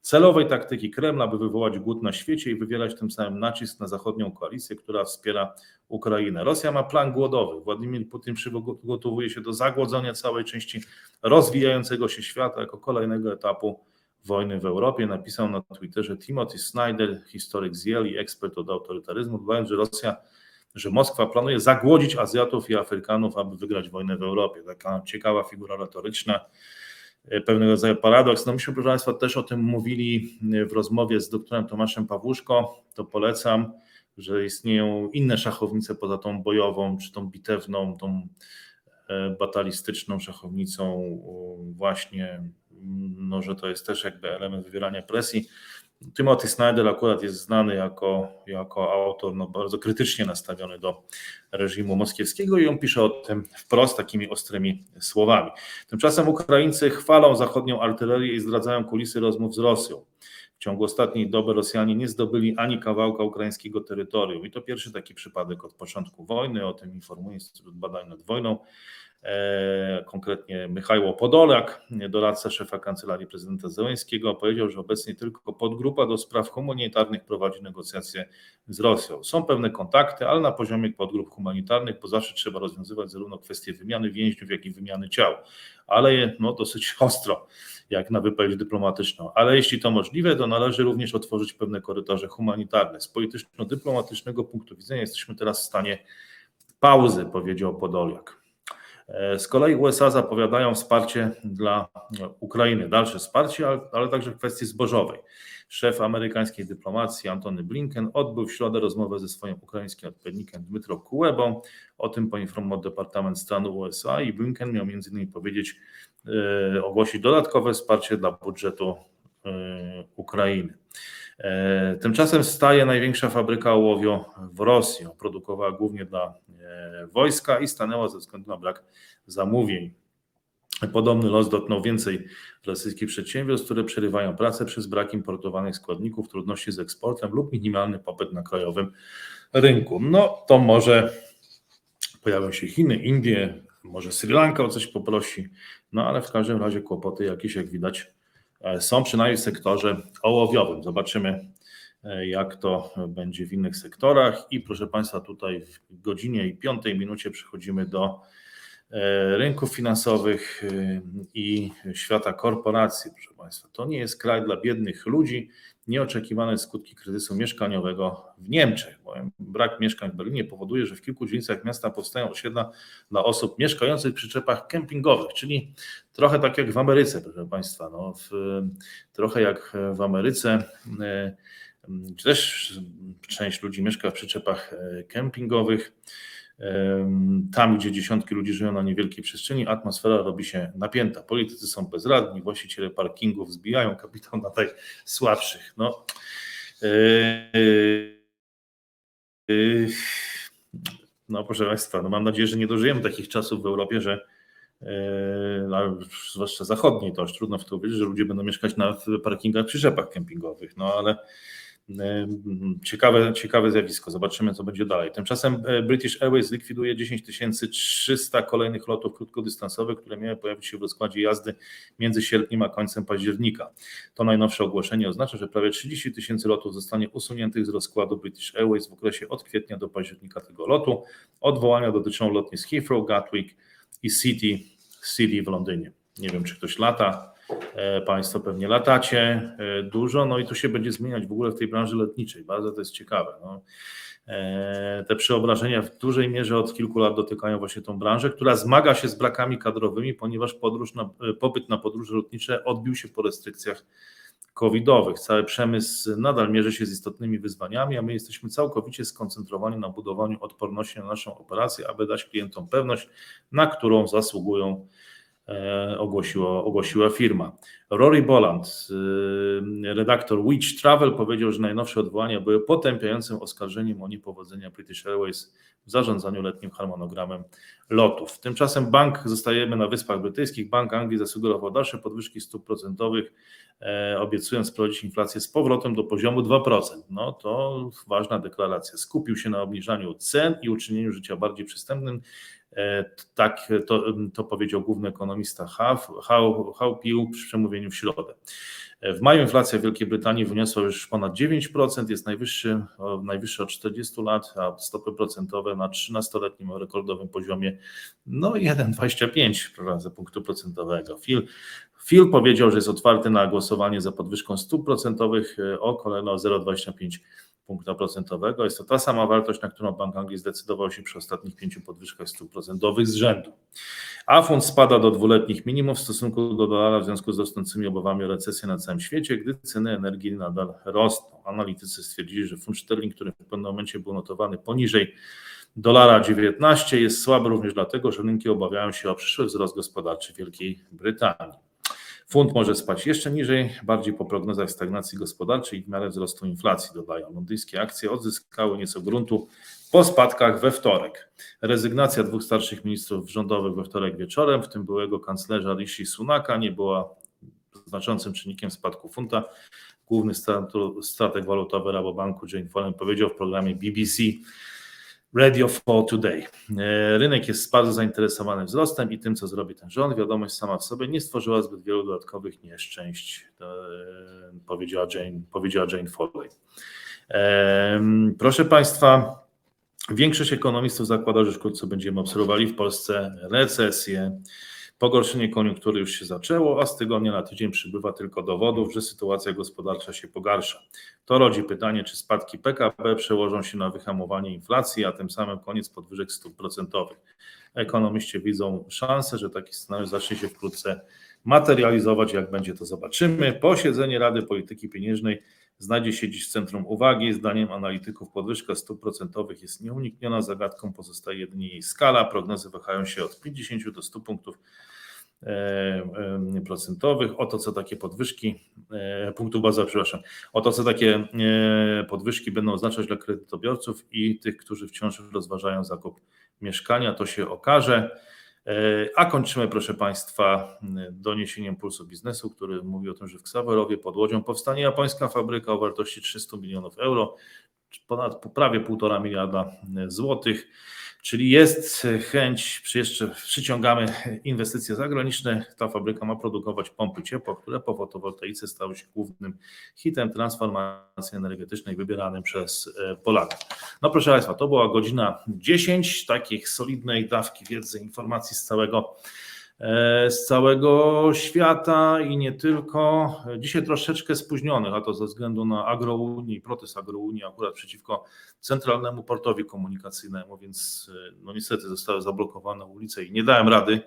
celowej taktyki Kremla, by wywołać głód na świecie i wywierać tym samym nacisk na zachodnią koalicję, która wspiera Ukrainę. Rosja ma plan głodowy. Władimir Putin przygotowuje się do zagłodzenia całej części rozwijającego się świata jako kolejnego etapu wojny w Europie. Napisał na Twitterze Timothy Snyder, historyk z Yale i ekspert od autorytaryzmu, dodając, że Rosja, że Moskwa planuje zagłodzić Azjatów i Afrykanów, aby wygrać wojnę w Europie. Taka ciekawa figura retoryczna, e, pewnego rodzaju paradoks. No myśmy, proszę Państwa, też o tym mówili w rozmowie z doktorem Tomaszem Pawłuszko, to polecam, że istnieją inne szachownice poza tą bojową, czy tą bitewną, tą e, batalistyczną szachownicą właśnie no, że to jest też jakby element wywierania presji. Timothy Snyder akurat jest znany jako, jako autor no, bardzo krytycznie nastawiony do reżimu moskiewskiego i on pisze o tym wprost takimi ostrymi słowami. Tymczasem Ukraińcy chwalą zachodnią artylerię i zdradzają kulisy rozmów z Rosją. W ciągu ostatniej doby Rosjanie nie zdobyli ani kawałka ukraińskiego terytorium i to pierwszy taki przypadek od początku wojny, o tym informuje Instytut Badań nad Wojną. E, konkretnie Michał Podolak, doradca szefa Kancelarii Prezydenta Zełęskiego, powiedział, że obecnie tylko podgrupa do spraw humanitarnych prowadzi negocjacje z Rosją. Są pewne kontakty, ale na poziomie podgrup humanitarnych, bo zawsze trzeba rozwiązywać zarówno kwestie wymiany więźniów, jak i wymiany ciał, ale no, dosyć ostro, jak na wypowiedź dyplomatyczną. Ale jeśli to możliwe, to należy również otworzyć pewne korytarze humanitarne. Z polityczno-dyplomatycznego punktu widzenia jesteśmy teraz w stanie pauzy, powiedział Podoliak. E, z kolei USA zapowiadają wsparcie dla Ukrainy, dalsze wsparcie, ale, także w kwestii zbożowej. Szef amerykańskiej dyplomacji Antony Blinken odbył w środę rozmowę ze swoim ukraińskim odpowiednikiem Dmytro Kulebą. O tym poinformował Departament Stanu USA i Blinken miał innymi powiedzieć, yy, ogłosić dodatkowe wsparcie dla budżetu yy, Ukrainy. E, tymczasem staje największa fabryka ołowiu w Rosji. Produkowała głównie dla e, wojska i stanęła ze względu na brak zamówień. Podobny los dotknął więcej rosyjskich przedsiębiorstw, które przerywają pracę przez brak importowanych składników, trudności z eksportem lub minimalny popyt na krajowym rynku. No to może pojawią się Chiny, Indie, może Sri Lanka o coś poprosi, no ale w każdym razie kłopoty jakieś, jak widać, są przynajmniej w sektorze ołowiowym. Zobaczymy, e, jak to będzie w innych sektorach. I proszę Państwa, tutaj w godzinie i piątej minucie przechodzimy do e, rynków finansowych i świata korporacji. Proszę Państwa, to nie jest kraj dla biednych ludzi nieoczekiwane skutki kryzysu mieszkaniowego w Niemczech. Bowiem brak mieszkań w Berlinie powoduje, że w kilku dzielnicach miasta powstają osiedla dla osób mieszkających w przyczepach kempingowych, czyli trochę tak jak w Ameryce, proszę Państwa. No, w, trochę jak w Ameryce. Czy też część ludzi mieszka w przyczepach e, kempingowych. Tam, gdzie dziesiątki ludzi żyją na niewielkiej przestrzeni, atmosfera robi się napięta. Politycy są bezradni, właściciele parkingów zbijają kapitał na najsłabszych. No, no proszę Państwa, no mam nadzieję, że nie dożyjemy takich czasów w Europie, że no, zwłaszcza zachodniej, to aż trudno w to uwierzyć, że ludzie będą mieszkać na parkingach przy rzepach kempingowych, no ale Ciekawe, ciekawe zjawisko. Zobaczymy, co będzie dalej. Tymczasem e, British Airways likwiduje 10 300 kolejnych lotów krótkodystansowych, które miały pojawić się w rozkładzie jazdy między sierpniem a końcem października. To najnowsze ogłoszenie oznacza, że prawie 30 tysięcy lotów zostanie usuniętych z rozkładu British Airways w okresie od kwietnia do października tego lotu. Odwołania dotyczą lotnisk Heathrow, Gatwick i City, City w Londynie. Nie wiem, czy ktoś lata państwo pewnie latacie e, dużo, no i to się będzie zmieniać w ogóle w tej branży lotniczej. Bardzo to jest ciekawe. No. E, te przeobrażenia w dużej mierze od kilku lat dotykają właśnie tą branżę, która zmaga się z brakami kadrowymi, ponieważ podróż na, popyt na podróże lotnicze odbił się po restrykcjach covidowych. Cały przemysł nadal mierzy się z istotnymi wyzwaniami, a my jesteśmy całkowicie skoncentrowani na budowaniu odporności na naszą operację, aby dać klientom pewność, na którą zasługują E, ogłosiła, ogłosiła firma. Rory Boland, e, redaktor Witch Travel, powiedział, że najnowsze odwołania były potępiającym oskarżeniem o niepowodzenia British Airways w zarządzaniu letnim harmonogramem lotów. Tymczasem bank, zostajemy na Wyspach Brytyjskich, Bank Anglii zasugerował dalsze podwyżki stóp procentowych, e, obiecując sprowadzić inflację z powrotem do poziomu 2%. No to ważna deklaracja. Skupił się na obniżaniu cen i uczynieniu życia bardziej przystępnym. E, tak to, to powiedział główny ekonomista Haupił przy przemówieniu w środę. E, w maju inflacja w Wielkiej Brytanii wyniosła już ponad 9%, jest najwyższy, najwyższy od 40 lat, a stopy procentowe na 13-letnim rekordowym poziomie no 1,25 punktu procentowego. Phil, Phil powiedział, że jest otwarty na głosowanie za podwyżką stóp procentowych e, o kolejno 0,25 punktu procentowego. Jest to ta sama wartość, na którą Bank Anglii zdecydował się przy ostatnich pięciu podwyżkach stóp procentowych z rzędu. A funt spada do dwuletnich minimum w stosunku do dolara w związku z rosnącymi obawami o recesję na całym świecie, gdy ceny energii nadal rosną. Analitycy stwierdzili, że funt sterling, który w pewnym momencie był notowany poniżej dolara 19 jest słaby również dlatego, że rynki obawiają się o przyszły wzrost gospodarczy Wielkiej Brytanii. Funt może spać jeszcze niżej, bardziej po prognozach stagnacji gospodarczej i w miarę wzrostu inflacji, dodają. Londyńskie akcje odzyskały nieco gruntu po spadkach we wtorek. Rezygnacja dwóch starszych ministrów rządowych we wtorek wieczorem, w tym byłego kanclerza Rishi Sunaka, nie była znaczącym czynnikiem spadku funta. Główny strateg walutowy Rabobanku Jane Follen powiedział w programie BBC, Radio for Today. E, rynek jest bardzo zainteresowany wzrostem i tym, co zrobi ten rząd. Wiadomość sama w sobie nie stworzyła zbyt wielu dodatkowych nieszczęść, e, powiedziała Jane, powiedziała Jane Foley. E, proszę Państwa, większość ekonomistów zakłada, że wkrótce będziemy obserwowali w Polsce recesję. Pogorszenie koniunktury już się zaczęło, a z tygodnia na tydzień przybywa tylko dowodów, że sytuacja gospodarcza się pogarsza. To rodzi pytanie, czy spadki PKB przełożą się na wyhamowanie inflacji, a tym samym koniec podwyżek stóp procentowych. Ekonomiści widzą szansę, że taki scenariusz zacznie się wkrótce materializować. Jak będzie, to zobaczymy. Posiedzenie Rady Polityki Pieniężnej znajdzie się dziś w centrum uwagi. Zdaniem analityków podwyżka stóp procentowych jest nieunikniona. Zagadką pozostaje jedynie jej skala. Prognozy wahają się od 50 do 100 punktów e, e, procentowych. Oto co takie podwyżki, e, punktów bazowych, przepraszam, oto co takie podwyżki będą oznaczać dla kredytobiorców i tych, którzy wciąż rozważają zakup mieszkania, to się okaże. A kończymy, proszę Państwa, doniesieniem Pulsu Biznesu, który mówi o tym, że w Ksawerowie pod Łodzią powstanie japońska fabryka o wartości 300 milionów euro, ponad prawie 1,5 miliarda złotych. Czyli jest chęć, jeszcze przyciągamy inwestycje zagraniczne. Ta fabryka ma produkować pompy ciepła, które po fotowoltaice stały się głównym hitem transformacji energetycznej wybieranym przez e, Polaków. No proszę Państwa, to była godzina 10 takich solidnej dawki wiedzy, informacji z całego z całego świata i nie tylko. Dzisiaj troszeczkę spóźnionych, a to ze względu na agrounii, protest agrounii akurat przeciwko Centralnemu Portowi Komunikacyjnemu, więc e, no niestety zostały zablokowane ulice i nie dałem rady.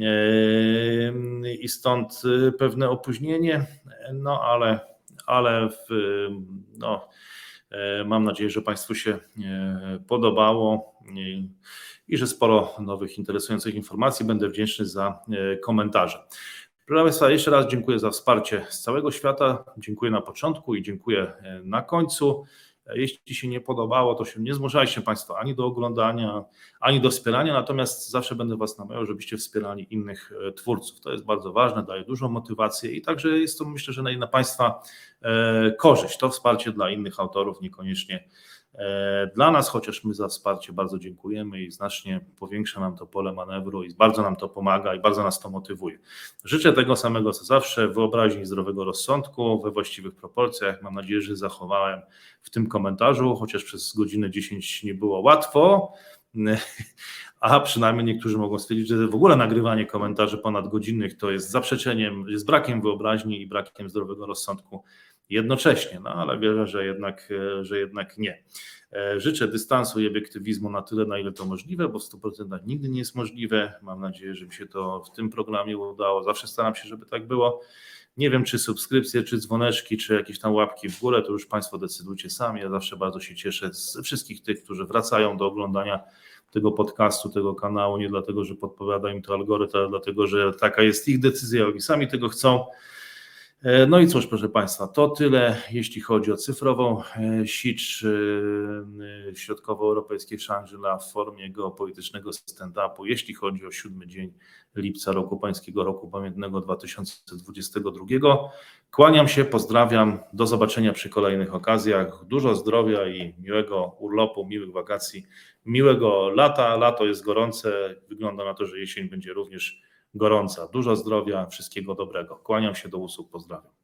E, I stąd pewne opóźnienie, no ale, ale w, no, mam nadzieję, że Państwu się podobało i że sporo nowych, interesujących informacji. Będę wdzięczny za e, komentarze. Proszę Państwa, jeszcze raz dziękuję za wsparcie z całego świata. Dziękuję na początku i dziękuję e, na końcu. E, jeśli się nie podobało, to się nie zmuszajcie Państwo ani do oglądania, ani do wspierania, natomiast zawsze będę Was namawiał, żebyście wspierali innych twórców. To jest bardzo ważne, daje dużą motywację i także jest to myślę, że na Państwa korzyść. To wsparcie dla innych autorów, niekoniecznie dla nas, chociaż my za wsparcie bardzo dziękujemy i znacznie powiększa nam to pole manewru i bardzo nam to pomaga i bardzo nas to motywuje. Życzę tego samego co zawsze, wyobraźni zdrowego rozsądku we właściwych proporcjach. Mam nadzieję, że zachowałem w tym komentarzu, chociaż przez godzinę 10 nie było łatwo, a przynajmniej niektórzy mogą stwierdzić, że w ogóle nagrywanie komentarzy ponadgodzinnych to jest zaprzeczeniem, jest brakiem wyobraźni i brakiem zdrowego rozsądku jednocześnie, no ale wierzę, że jednak, e, że jednak nie. E, życzę dystansu i obiektywizmu na tyle, na ile to możliwe, bo w 100% nigdy nie jest możliwe. Mam nadzieję, że mi się to w tym programie udało. Zawsze staram się, żeby tak było. Nie wiem, czy subskrypcje, czy dzwoneczki, czy jakieś tam łapki w górę, to już Państwo decydujcie sami. Ja zawsze bardzo się cieszę z wszystkich tych, którzy wracają do oglądania tego podcastu, tego kanału, nie dlatego, że podpowiada im to algorytm, ale dlatego, że taka jest ich decyzja, oni sami tego chcą. E, no i cóż, proszę Państwa, to tyle, jeśli chodzi o cyfrową e, sicz e, środkowoeuropejskiej Shangri-La w formie geopolitycznego stand-upu, jeśli chodzi o siódmy dzień lipca roku pańskiego roku pamiętnego 2022. Kłaniam się, pozdrawiam, do zobaczenia przy kolejnych okazjach. Dużo zdrowia i miłego urlopu, miłych wakacji, miłego lata. Lato jest gorące, wygląda na to, że jesień będzie również gorąca. Dużo zdrowia, wszystkiego dobrego. Kłaniam się do usług, pozdrawiam.